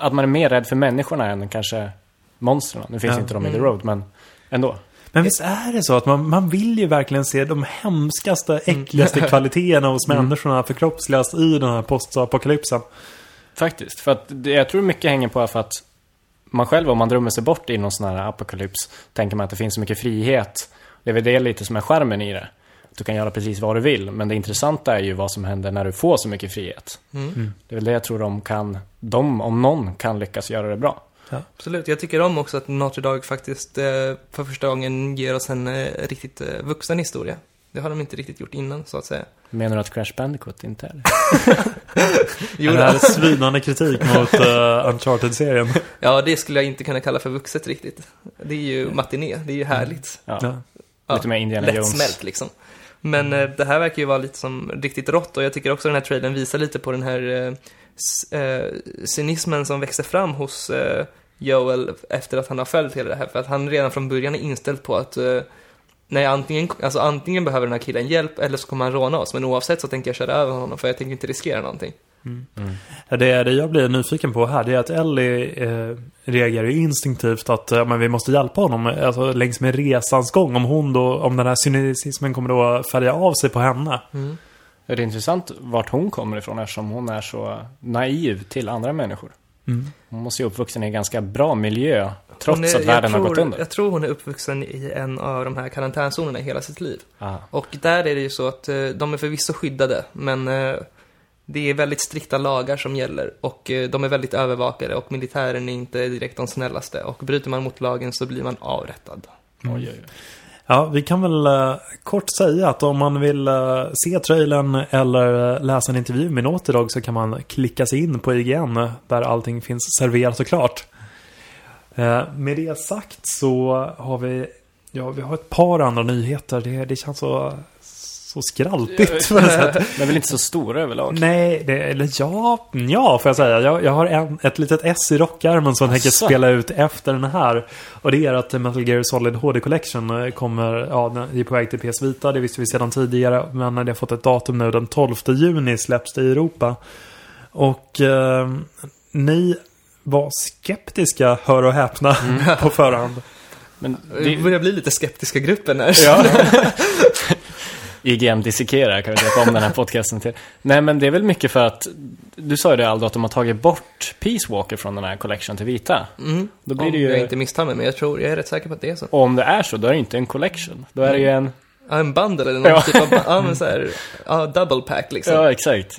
Att man är mer rädd för människorna än kanske monstren. Nu finns Ja. inte de i The Mm. Road, men ändå. Men visst är det så att man, man vill ju verkligen se de hemskaste, äckligaste <laughs> kvaliteterna hos människorna förkroppsligas i den här postapokalypsen. Faktiskt, för att det, jag tror mycket hänger på för att man själv, om man drömmer sig bort i någon sån här apokalyps, tänker man att det finns så mycket frihet. Det är väl det lite som är skärmen i det. Du kan göra precis vad du vill, men det intressanta är ju vad som händer när du får så mycket frihet. Mm. Det är väl det jag tror de kan, de om någon kan lyckas göra det bra. Absolut, jag tycker om också att Notre Dog faktiskt eh, för första gången ger oss en eh, riktigt eh, vuxen historia. Det har de inte riktigt gjort innan, så att säga. Menar du att Crash Bandicoot inte är det? <laughs> Jo, det här är svinande kritik mot uh, Uncharted-serien. <laughs> ja, det skulle jag inte kunna kalla för vuxet riktigt. Det är ju matiné, det är ju härligt. Ja. Ja. Ja, Lite mer Indiana Jones. Lättsmält liksom. Men eh, det här verkar ju vara lite som riktigt rått och jag tycker också den här trailern visar lite på den här eh, cynismen som växer fram hos Joel efter att han har följt hela det här. För att han redan från början är inställd på att Nej, antingen, alltså antingen behöver den här killen hjälp eller så kommer han råna oss. Men oavsett så tänker jag köra över honom för jag tänker inte riskera någonting. Ja, Det, det jag blir nyfiken på här det är att Ellie eh, reagerar instinktivt att eh, men vi måste hjälpa honom alltså, längs med resans gång. Om hon då, om den här cynismen kommer då färga av sig på henne. Det är intressant vart hon kommer ifrån eftersom hon är så naiv till andra människor. Mm. Hon måste ju uppvuxen i en ganska bra miljö, trots är- att världen jag har gått tror, under. Jag tror hon är uppvuxen i en av de här karantänzonerna hela sitt liv. Ah. Och där är det ju så att eh, de är förvisso skyddade, men eh, det är väldigt strikta lagar som gäller och eh, de är väldigt övervakade och militären är inte direkt de snällaste och bryter man mot lagen så blir man avrättad. Oj, oj, oj. Ja, vi kan väl kort säga att om man vill se trailern eller läsa en intervju med Naughty Dog så kan man klicka sig in på IGN där allting finns serverat och klart. Eh, med det sagt så har vi, ja, vi har ett par andra nyheter. Det, det känns så, så skraltigt. <laughs> Men är väl inte så stora överlag? Nej, det, eller ja, ja får jag säga. Jag, jag har en, ett litet S i rockärmen som jag tänker spela ut efter den här. Och det är att Metal Gear Solid HD Collection eh, kommer, ja, den är på väg till PS Vita. Det visste vi sedan tidigare. Men det har fått ett datum nu. Den 12 juni släpps det i Europa. Och eh, ni var skeptiska, hör och häpna, <laughs> på förhand. Men Det det, börjar bli lite skeptiska gruppen här. ja. <laughs> IGM dissekerar kan vi döpa om den här podcasten till. Nej men det är väl mycket för att, du sa ju det Aldo, att de har tagit bort Peace Walker från den här collection till vita. Mm. Då blir Om det ju, jag inte misstar mig, men jag tror, jag är rätt säker på att det är så. och om det är så, då är det inte en collection. Då är det ju en, en bundle eller någon Ja. typ av, ja men så här, ja, double pack liksom. ja exakt.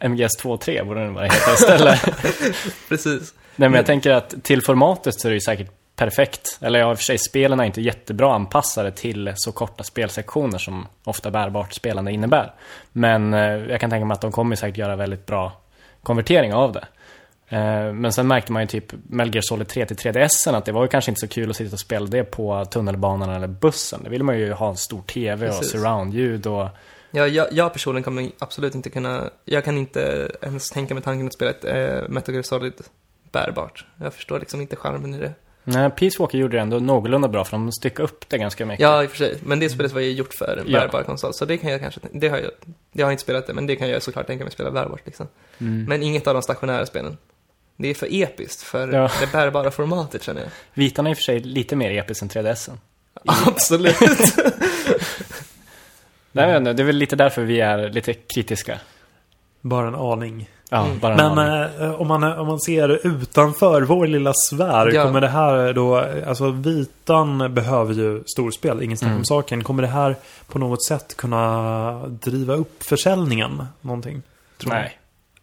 MGS 2.3 borde den vara heta istället. <laughs> Precis. Nej men jag tänker att till formatet så är det ju säkert perfekt. Eller ja, i och för sig, spelen är inte jättebra anpassade till så korta spelsektioner som ofta bärbart spelande innebär. Men eh, jag kan tänka mig att de kommer säkert göra väldigt bra konvertering av det. Eh, men sen märkte man ju typ Metal Gear Solid 3 till 3DS att det var ju kanske inte så kul att sitta och spela det på tunnelbanan eller bussen. Det ville man ju ha en stor TV och Precis. surroundljud och Ja, jag, jag personligen kommer absolut inte kunna, jag kan inte ens tänka mig tanken att spela ett äh, Metal Gear Solid bärbart. Jag förstår liksom inte charmen i det. Nej, Peace Walker gjorde det ändå någorlunda bra för de styckade upp det ganska mycket. Ja, i och för sig. Men det spelet var ju gjort för en Ja. bärbar konsol. Så det kan jag kanske, det har jag, jag har inte spelat det, men det kan jag såklart tänka mig spela bärbart liksom. Mm. Men inget av de stationära spelen. Det är för episkt för Ja. det bärbara formatet känner jag. Vitan är i och för sig lite mer episk än 3DSen. Absolut. <laughs> Nej, men det är väl lite därför vi är lite kritiska. Bara en aning. Ja, Mm. bara en Men aning. eh, om, man, om man ser utanför vår lilla sfär, Ja. kommer det här då, alltså vitan behöver ju storspel, ingen snack om Mm. saken. Kommer det här på något sätt kunna driva upp försäljningen? Någonting? Nej,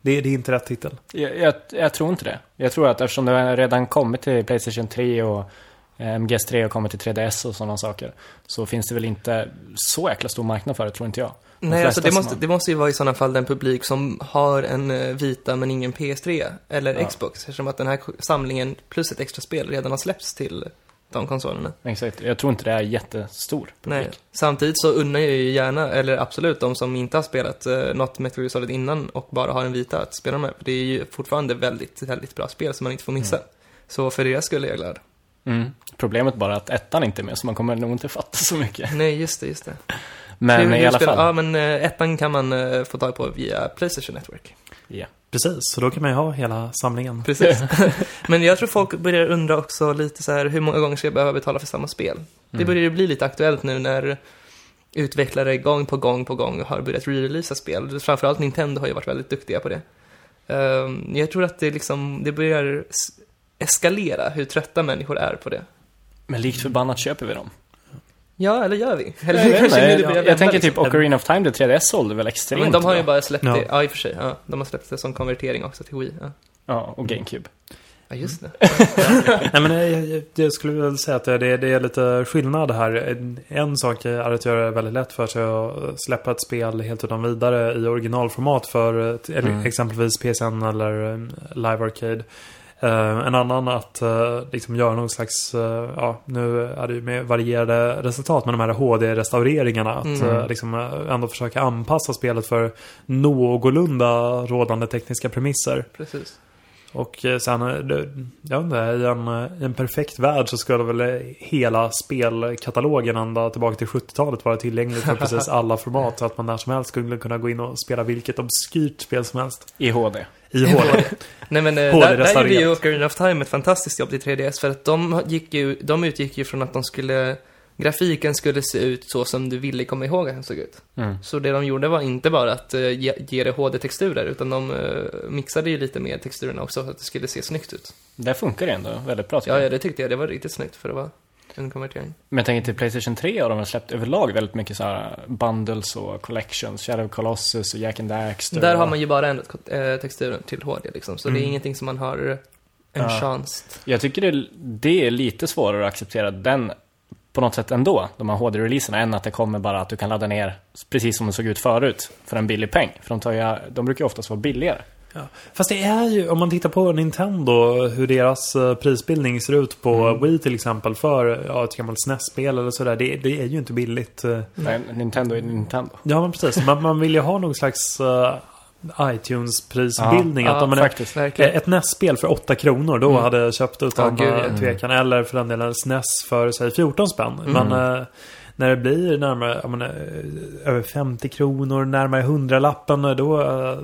Det, det är inte rätt titel. jag, jag, jag tror inte det. Jag tror att eftersom det redan kommit till Playstation 3 och eh, MGS3 har kommit till 3DS och sådana saker. Så finns det väl inte så jäkla stor marknad för det, tror inte jag. De Nej, alltså det måste, har- det måste ju vara i sådana fall den publik som har en eh, Vita men ingen PS3 eller Ja. Xbox. Eftersom att den här samlingen plus ett extra spel redan har släppts till de konsolerna. Exakt, jag tror inte det är jättestor publik. Nej. Samtidigt så unnar jag ju gärna, eller absolut, de som inte har spelat eh, något Metal Solid innan och bara har en Vita att spela med. För det är ju fortfarande väldigt, väldigt bra spel som man inte får missa. Så för det skulle jag glad. Mm. Problemet bara att ettan inte är med, så man kommer nog inte fatta så mycket. Nej, just det, just det. Men Hur- i alla fall. Ja, men eh, ettan kan man eh, få tag på via Playstation Network. Ja. Precis, så då kan man ju ha hela samlingen. Precis. <laughs> Men jag tror folk börjar undra också lite så här, hur många gånger ska jag behöva betala för samma spel? Det Mm. börjar ju bli lite aktuellt nu när utvecklare gång på gång på gång har börjat re-releasa spel. Framförallt Nintendo har ju varit väldigt duktiga på det. Ehm, jag tror att det liksom, det börjar eskalera hur trötta människor är på det. Men likt förbannat köper vi dem. Ja, eller gör vi? Eller Jag, kanske det jag, jag, vända, tänker liksom. typ Ocarina of Time, det 3DS sålde väl extremt Men de har ju bara släppt Ja. det, ja i och för sig, ja. De har släppt det som konvertering också till Wii. Ja, Ja, och GameCube. ja just det. <laughs> Nej men jag, jag, jag skulle väl säga att det, det är lite skillnad här. En, sak är att göra det väldigt lätt för sig att släppa ett spel helt utan vidare i originalformat för eh, Mm. exempelvis PSN eller eh, Live Arcade. Eh, en annan att eh, liksom göra någon slags, eh, ja nu är det ju med varierade resultat med de här HD-restaureringarna. Att Mm. liksom ändå försöka anpassa spelet för någorlunda rådande tekniska premisser. Precis. Och sen, jag inte, i en, i en perfekt värld så skulle väl hela spelkatalogen ända tillbaka till 70-talet vara tillgänglig för precis <laughs> alla format. Så att man när som helst skulle kunna gå in och spela vilket obskyrt spel som helst. I HD. I HD. Nej men eh, HD där, där gjorde ju Ocarina of Time ett fantastiskt jobb till 3DS för att de, gick ju, de utgick ju från att de skulle Grafiken skulle se ut så som du ville komma ihåg att den såg ut. Mm. Så det de gjorde var inte bara att eh, ge, ge det HD-texturer utan de eh, mixade ju lite med texturerna också för att det skulle se snyggt ut. Där funkar det ändå väldigt bra Ja, jag. ja, det tyckte jag. Det var riktigt snyggt för att vara en konvertering. Men jag tänker till Playstation 3 har de väl släppt överlag väldigt mycket så här bundles och collections. Shadow Colossus och Jack and Daxter. Där har man ju bara ändrat eh, texturen till HD liksom, så det är Mm. ingenting som man har en Ja. chans. Jag tycker det, det är lite svårare att acceptera den på något sätt ändå, de här HD-releaserna, än att det kommer bara att du kan ladda ner precis som det såg ut förut för en billig peng. För de, tar ju, de brukar ju oftast vara billigare. Ja. Fast det är ju, om man tittar på Nintendo, hur deras eh, prisbildning ser ut på Mm. Wii till exempel för ja, ett gammalt SNES-spel eller sådär. Det, det är ju inte billigt. eh. Nej, Nintendo är Nintendo. Ja men precis, man, man vill ju ha någon slags uh, iTunes-prisbildning. Ja, att ja, om man är, Faktiskt. Eh, Ett NES-spel för 8 kronor, då Mm. hade jag köpt utan Ja, gud, eh, ja. tvekan. Eller för den delen SNES för, säg 14 spänn. Mm. Men eh, när det blir närmare, menar, eh, över 50 kronor, närmare 100-lappen, då, eh,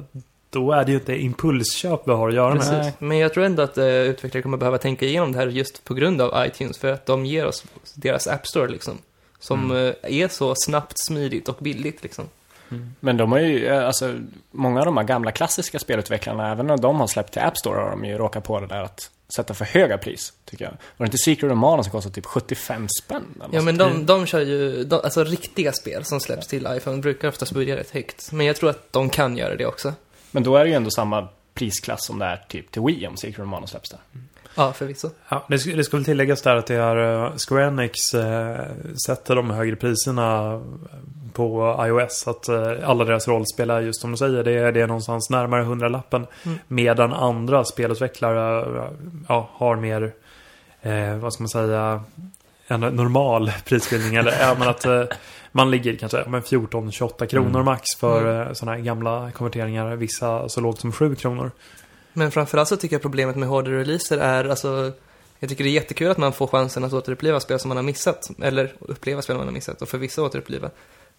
då är det ju inte impulsköp vi har att göra med. Precis. Men jag tror ändå att uh, utvecklare kommer behöva tänka igenom det här just på grund av iTunes, för att de ger oss deras App Store liksom. som eh, är så snabbt, smidigt och billigt liksom. Men de har ju, eh, alltså, många av de här gamla klassiska spelutvecklarna, även när de har släppt till App Store, har de ju råkat på det där att sätta för höga pris, tycker jag. Var det inte Secret of Mana som kostade typ 75 spänn? Eller Ja men de, de kör ju, de, alltså riktiga spel som släpps till iPhone brukar oftast börja rätt högt. Men jag tror att de kan göra det också. Men då är det ju ändå samma prisklass som det är typ till Wii om Secret of Mana släpps där. Ja, förvisso. Ja, det, sk- det ska väl tilläggas där att det är eh, Square Enix eh, sätter de högre priserna på iOS. Att eh, alla deras rollspel är just som du säger, det är, det är någonstans närmare 100-lappen. Mm. Medan andra spelutvecklare eh, ja, har mer, eh, vad ska man säga, en normal prisbildning. eller ja, men att eh, man ligger kanske men 14-28 kronor Mm. max för Mm. eh, sådana här gamla konverteringar. Vissa så lågt som 7 kronor. Men framförallt så tycker jag problemet med HD-releaser är, alltså, jag tycker det är jättekul att man får chansen att återuppleva spel som man har missat. Eller uppleva spel man har missat och för vissa återuppliva.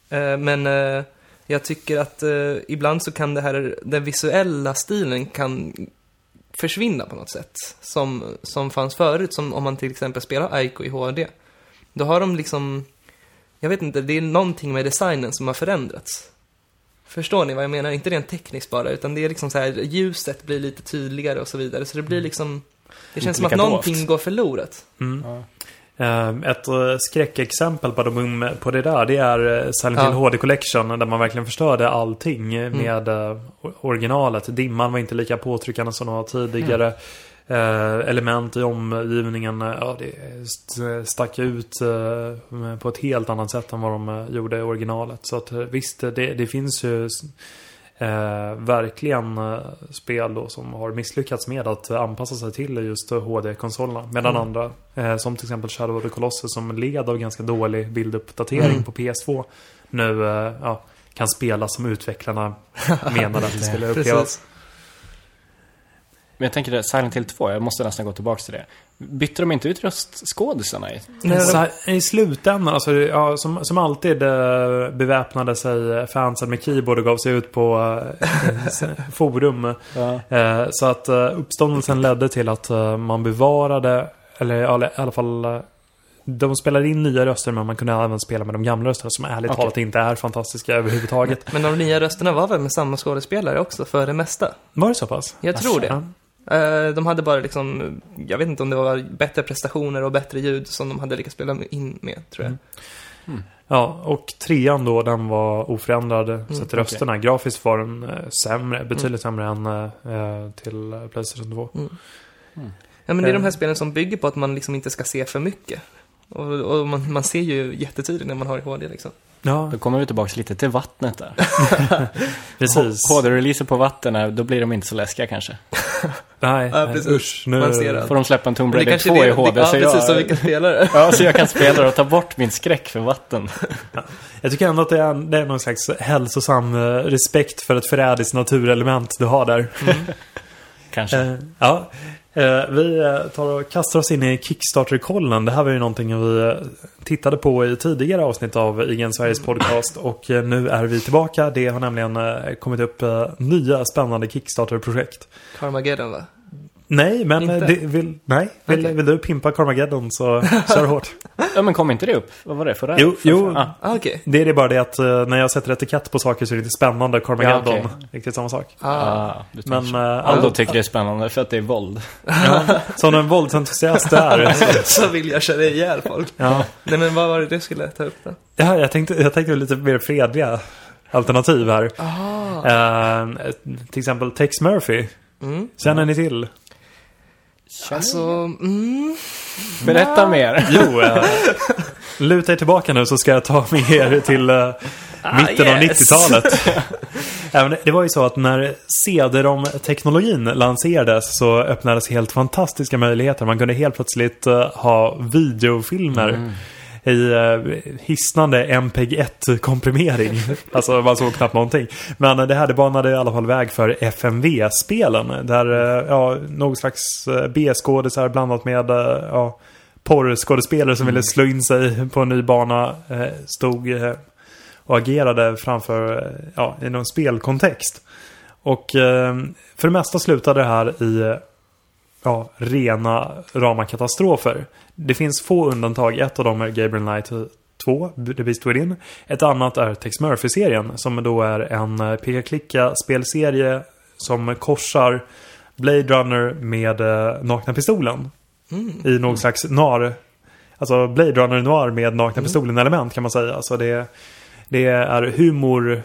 Eh, men eh, jag tycker att ibland så kan det här, den visuella stilen kan försvinna på något sätt. Som, som fanns förut, som om man till exempel spelar Aiko i HD. Då har de liksom, jag vet inte, det är någonting med designen som har förändrats. Förstår ni vad jag menar? Inte rent tekniskt bara, utan det är liksom så här, ljuset blir lite tydligare och så vidare. Så det blir liksom, det känns som att någonting dovt. går förlorat. Mm. Ja. Eh, Ett eh, skräckexempel på, de, på det där, det är eh, Silent Ja. Hill HD Collection där man verkligen förstörde allting eh, med eh, originalet. Dimman var inte lika påtryckande som de var tidigare. Eh, element i omgivningen, eh, ja det st- stack ut eh, på ett helt annat sätt än vad de eh, gjorde i originalet. Så att eh, visst, det, det finns ju eh, verkligen eh, spel då som har misslyckats med att eh, anpassa sig till just eh, HD-konsolerna. Medan Mm. andra, eh, som till exempel Shadow of the Colossus som led av ganska dålig bilduppdatering Mm. på PS2. Nu eh, ja, kan spelas som utvecklarna <laughs> menade att det skulle upplevas. Men jag tänker det, Silent Hill 2, jag måste nästan gå tillbaka till det. Bytte de inte ut röstskådisarna i? Nej, I slutändan, alltså, ja, som, som alltid eh, beväpnade sig fansen med keyboard och gav sig ut på eh, <laughs> forum. Ja. Eh, så att eh, uppståndelsen ledde till att eh, man bevarade, eller ja, i alla fall de spelade in nya röster men man kunde även spela med de gamla rösterna som ärligt Okej. talat inte är fantastiska överhuvudtaget. Men de nya rösterna var väl med samma skådespelare också, för det mesta? Var det så pass? Jag tror det. Eh, De hade bara liksom, jag vet inte om det var bättre prestationer och bättre ljud som de hade lyckats spela in med, tror jag. Mm. Ja, och trean då, den var oförändrad. så att okej. rösterna, grafiskt var den eh, sämre, betydligt sämre än eh, till eh, Playstation 2. Ja, men det är de här spelen som bygger på att man liksom inte ska se för mycket. Och, och man, man ser ju jättetydligt när man har i HD liksom. Ja, Då kommer vi tillbaka lite till vattnet där. <laughs> precis. HD-releaser på vatten, är- då blir de inte så läskiga kanske. <laughs> Nej, Ja, precis. usch. Nu... Man ser allt. Får de släppa en Tomb Raider 2 i HD ja, så precis, jag... som vilken spelare. <laughs> Ja, så jag kan spela det och ta bort min skräck för vatten. Jag tycker ändå att det är, det är någon slags hälsosam eh, respekt för ett förrädiskt naturelement du har där. Kanske. Eh, ja. Eh, vi eh, tar och kastar oss in i Kickstarter-kollen. Det här var ju någonting vi tittade på i tidigare avsnitt av IGN Sveriges podcast. Och nu är vi tillbaka. Det har nämligen kommit upp nya spännande Kickstarter-projekt. Carmageddon va? Nej, men Inte? det vill, nej. Vill, Okej. vill du pimpa Carmageddon så kör hårt. <laughs> Ja, men kom inte det upp? Vad var det? Förra? Jo, jo. Ah, Ah, okej. Det är det bara det att eh, när jag sätter etikett på saker så är det inte spännande. Carmageddon, Ja, okej. riktigt samma sak. Ah. ah, du Men så. eh, Aldo tycker det är spännande för att det är våld. <laughs> ja, som en våldsentusiast är. <laughs> så- vill jag köra ihjäl folk. Ja. Nej men vad var det du skulle ta upp då? Ja, jag tänkte, jag tänkte lite mer fredliga alternativ här. Ah. Eh, till exempel Tex Murphy. Mm. Känner ni till? Alltså, mm. Berätta mer. <laughs> Jo, eh, luta er tillbaka nu så ska jag ta med er till eh, mitten av yes. 90-talet. Även, <laughs> det var ju så att när CD-ROM-teknologin lanserades så öppnades helt fantastiska möjligheter. Man kunde helt plötsligt eh, ha videofilmer i uh, hisnande MPEG-1-komprimering. <laughs> alltså man såg knappt någonting. Men eh, det här det banade i alla fall väg för FMV-spelen. Där uh, ja, någon slags uh, B-skådisar blandat med ja, porrskådespelare som ville slå in sig på en ny bana eh, stod eh, och agerade framför, eh, ja, i någon spelkontext. Och eh, för det mesta slutade det här i eh, ja, rena rama katastrofer. Det finns få undantag. Ett av dem är Gabriel Knight 2, The Beast Within. Ett annat är Tex Murphy-serien som då är en eh, peka-klicka-spelserie som korsar Blade Runner med eh, Nakna Pistolen. Mm. I någon slags noir Alltså Blade Runner Noir med Nakna Mm. Pistolen-element kan man säga. Alltså det, det är humor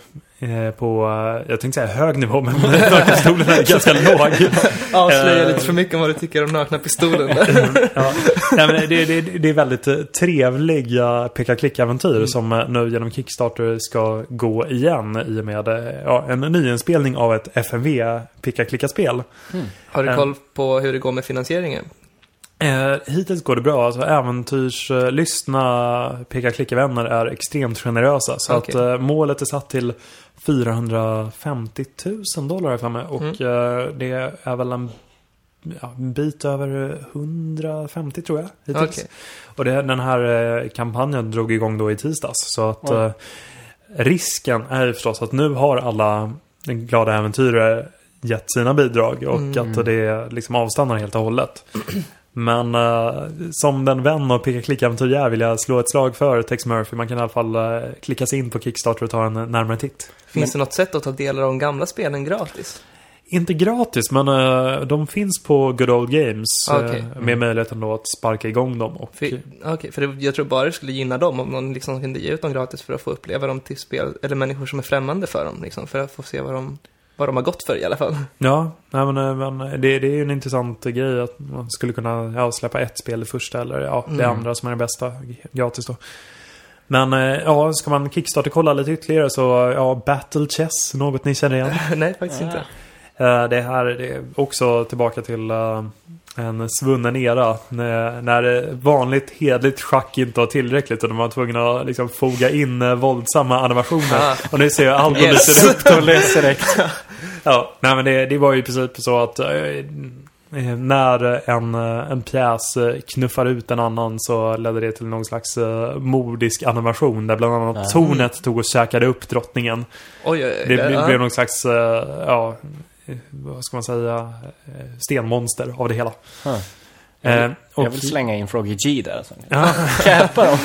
på, eh, jag tänkte säga hög nivå, men <laughs> Nakna Pistolen är ganska <laughs> låg. Avslöja Eh. lite för mycket om vad du tycker om nakna pistolen. <laughs> Ja. Nej, men det, det, det är väldigt eh, trevliga peka-klicka-äventyr Mm. som eh, nu genom Kickstarter ska gå igen i och med eh, ja, en nyinspelning av ett FMV peka-klicka-spel. Har du Eh. koll på hur det går med finansieringen? Eh, hittills går det bra. Alltså, äventyrslystna peka-klicka-vänner är extremt generösa. Så Okej. att eh, målet är satt till 450 000 dollar för mig. Och Mm. eh, det är väl en, ja, bit över 150 tror jag. Hittills. Okej. Och det, den här eh, kampanjen drog igång då i tisdags. Så att eh, risken är förstås att nu har alla glada äventyrare gett sina bidrag och Mm. att det liksom avstannar helt och hållet. Men eh, som den vän och peka-klicka-äventyr jag är vill jag slå ett slag för Tex Murphy. Man kan i alla fall eh, klicka sig in på Kickstarter och ta en eh, närmare titt. Finns det något sätt att ta delar av de gamla spelen gratis? Inte gratis, men eh, de finns på Good Old Games. eh, Okej. Med möjligheten då att sparka igång dem. Och, För, Okej, för det, jag tror bara det skulle gynna dem om någon liksom kunde ge ut dem gratis för att få uppleva dem till spel, eller människor som är främmande för dem, liksom, för att få se vad de, vad de har gått för i alla fall. Ja, nej, men, eh, men det, det är ju en intressant grej att man skulle kunna ja, släppa ett spel det första eller ja, det Mm. andra som är det bästa gratis då. Men eh, ja, ska man kickstarter kolla lite ytterligare så ja, Battle Chess, något ni känner igen. <laughs> Nej, faktiskt inte. Eh, det här det är också tillbaka till eh, en svunnen era. När, när vanligt hedligt schack inte var tillräckligt och de var tvungna att liksom foga in eh, våldsamma animationer. Ah. Och nu ser jag allt Yes. lyser upp och <laughs> läser direkt. ja, nej men det, det var ju i princip så att eh, eh, när en, en pjäs knuffar ut en annan så ledde det till någon slags eh, mordisk animation där bland annat Ah. tornet tog och käkade upp drottningen. Oj, oj, oj. Det ja. blev någon slags, ja, vad ska man säga, eh, stenmonster av det hela. Huh. Eh, och, Jag vill slänga in Froggy G där. Alltså. Ja, Käpa dem.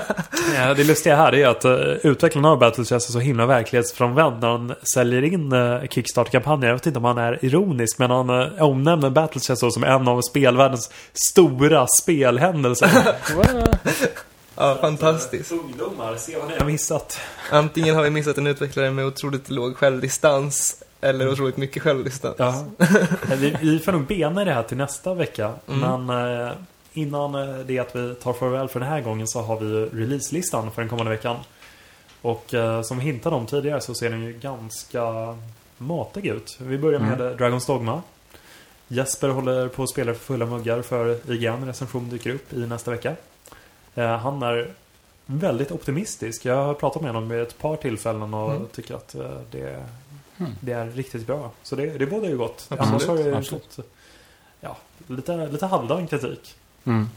<laughs> ja, det lustiga här är att utvecklarna av Battle Chess är så himla verklighetsfrånvänd när han säljer in Kickstarter-kampanjer. Jag vet inte om han är ironisk, men han omnämner Battle Chess då som en av spelvärldens stora spelhändelser. <laughs> Ja, fantastiskt. Ungdomar, se vad ni har missat. Antingen har vi missat en utvecklare med otroligt låg självdistans, eller otroligt mycket självdistans. Ja. vi, vi får nog bena i det här till nästa vecka. Mm. Men eh, innan eh, det att vi tar farväl för den här gången så har vi releaselistan för den kommande veckan. Och eh, som vi hintade om tidigare så ser den ju ganska matig ut. Vi börjar med mm. Dragons Dogma. Jesper håller på att spela för fulla muggar för IGN. Recension dyker upp i nästa vecka. Han är väldigt optimistisk. Jag har pratat med honom vid ett par tillfällen och Mm. tycker att det, Mm. det är riktigt bra. Så det, det bådar ju gott. Absolut, Annars har det absolut. fått ja, lite, lite halvdan kritik. Mm.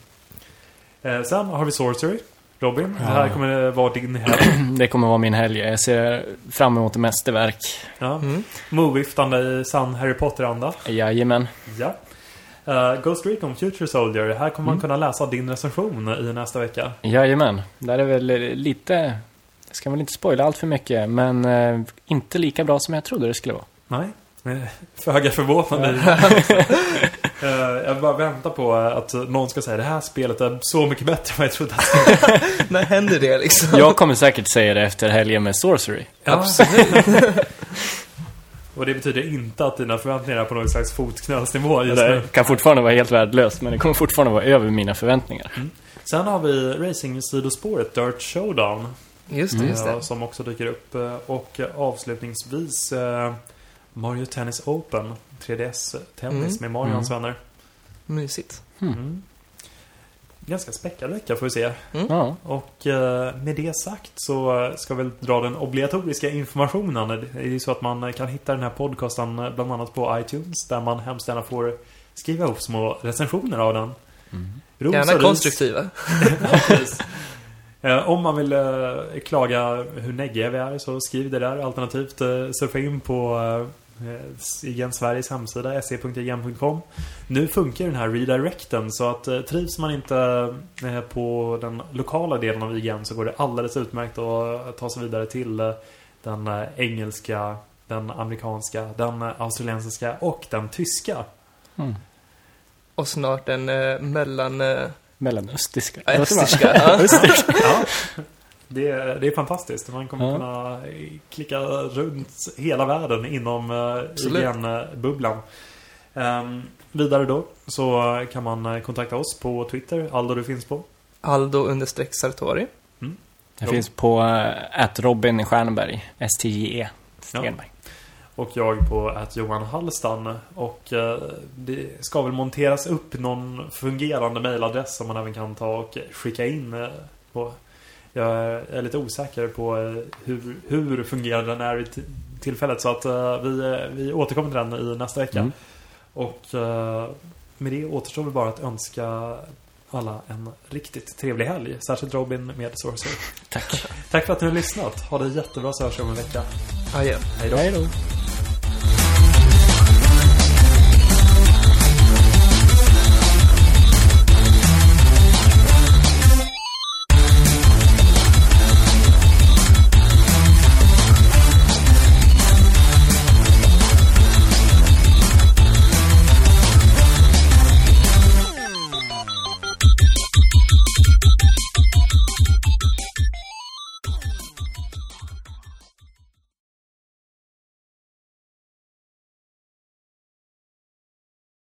Eh, sen har vi Sorcery. Robin, Ja. det här kommer vara din helg. <clears throat> Det kommer vara min helg. Jag ser fram emot mästerverk. Ja. Mm. Moviftande i sann Harry Potter-anda. Jajamän. Ja. Uh, Ghost Recon Future Soldier. Här kommer man Mm. kunna läsa din recension i nästa vecka. Jajamän. Där är väl lite... Jag ska väl inte spoila allt för mycket, men eh, inte lika bra som jag trodde det skulle vara. Nej, eh, <laughs> föga förvånande. <laughs> Eh, jag bara väntar på att någon ska säga det här spelet är så mycket bättre än vad jag trodde. att- <laughs> När händer det liksom? Jag kommer säkert säga det efter helgen med Sorcery. Absolut. Och det betyder inte att dina förväntningar är på någon slags fotknölsnivå just nu. Det kan fortfarande vara helt värdelöst, men det kommer fortfarande vara över mina förväntningar. Sen har vi racing-sidospåret Dirt Showdown. Just det, just det. som också dyker upp. eh, Och avslutningsvis eh, Mario Tennis Open. 3DS-tennis Mm. med Mario och hans vänner. Mysigt. Mm. Ganska späckad vecka får vi se. Ja. Och eh, med det sagt så ska vi dra den obligatoriska informationen. Det är ju så att man kan hitta den här podcasten bland annat på iTunes. Där man hemskt gärna får skriva upp små recensioner av den. Ros Gärna konstruktiva. <laughs> Eh, Om man vill eh, klaga hur neggiga vi är så skriv det där. Alternativt eh, surfa in på Igen Sveriges hemsida, se.igen.com. Nu funkar den här redirecten så att trivs man inte på den lokala delen av IGN så går det alldeles utmärkt att ta sig vidare till den engelska, den amerikanska, den australiensiska och den tyska. Mm. Och snart en eh, mellan... Eh, Mellanöstiska. österska. <laughs> ja. Ja, det, är- det är fantastiskt. Man kommer Ja. kunna klicka runt hela världen inom uh, Absolut. IGN-bubblan. Ehm, vidare då så kan man eh, kontakta oss på Twitter. Aldo du finns på. Aldo understreck Sartori. Jag finns på äh, Robin Stjernberg. S-T-J-E. Stenberg. Och jag på att Johan Hallstan. Och eh, det ska väl monteras upp någon fungerande mailadress som man även kan ta och skicka in eh, på. Jag är lite osäker på eh, hur, hur fungerande den är i tillfället. Så att eh, vi, vi återkommer till den i nästa vecka. Mm. Och med det återstår väl bara att önska alla en riktigt trevlig helg. Särskilt Robin med Sorcerer. <laughs> Tack. Tack för att ni har lyssnat. Ha det jättebra så hörs vi om en vecka. Adjö. Hej då.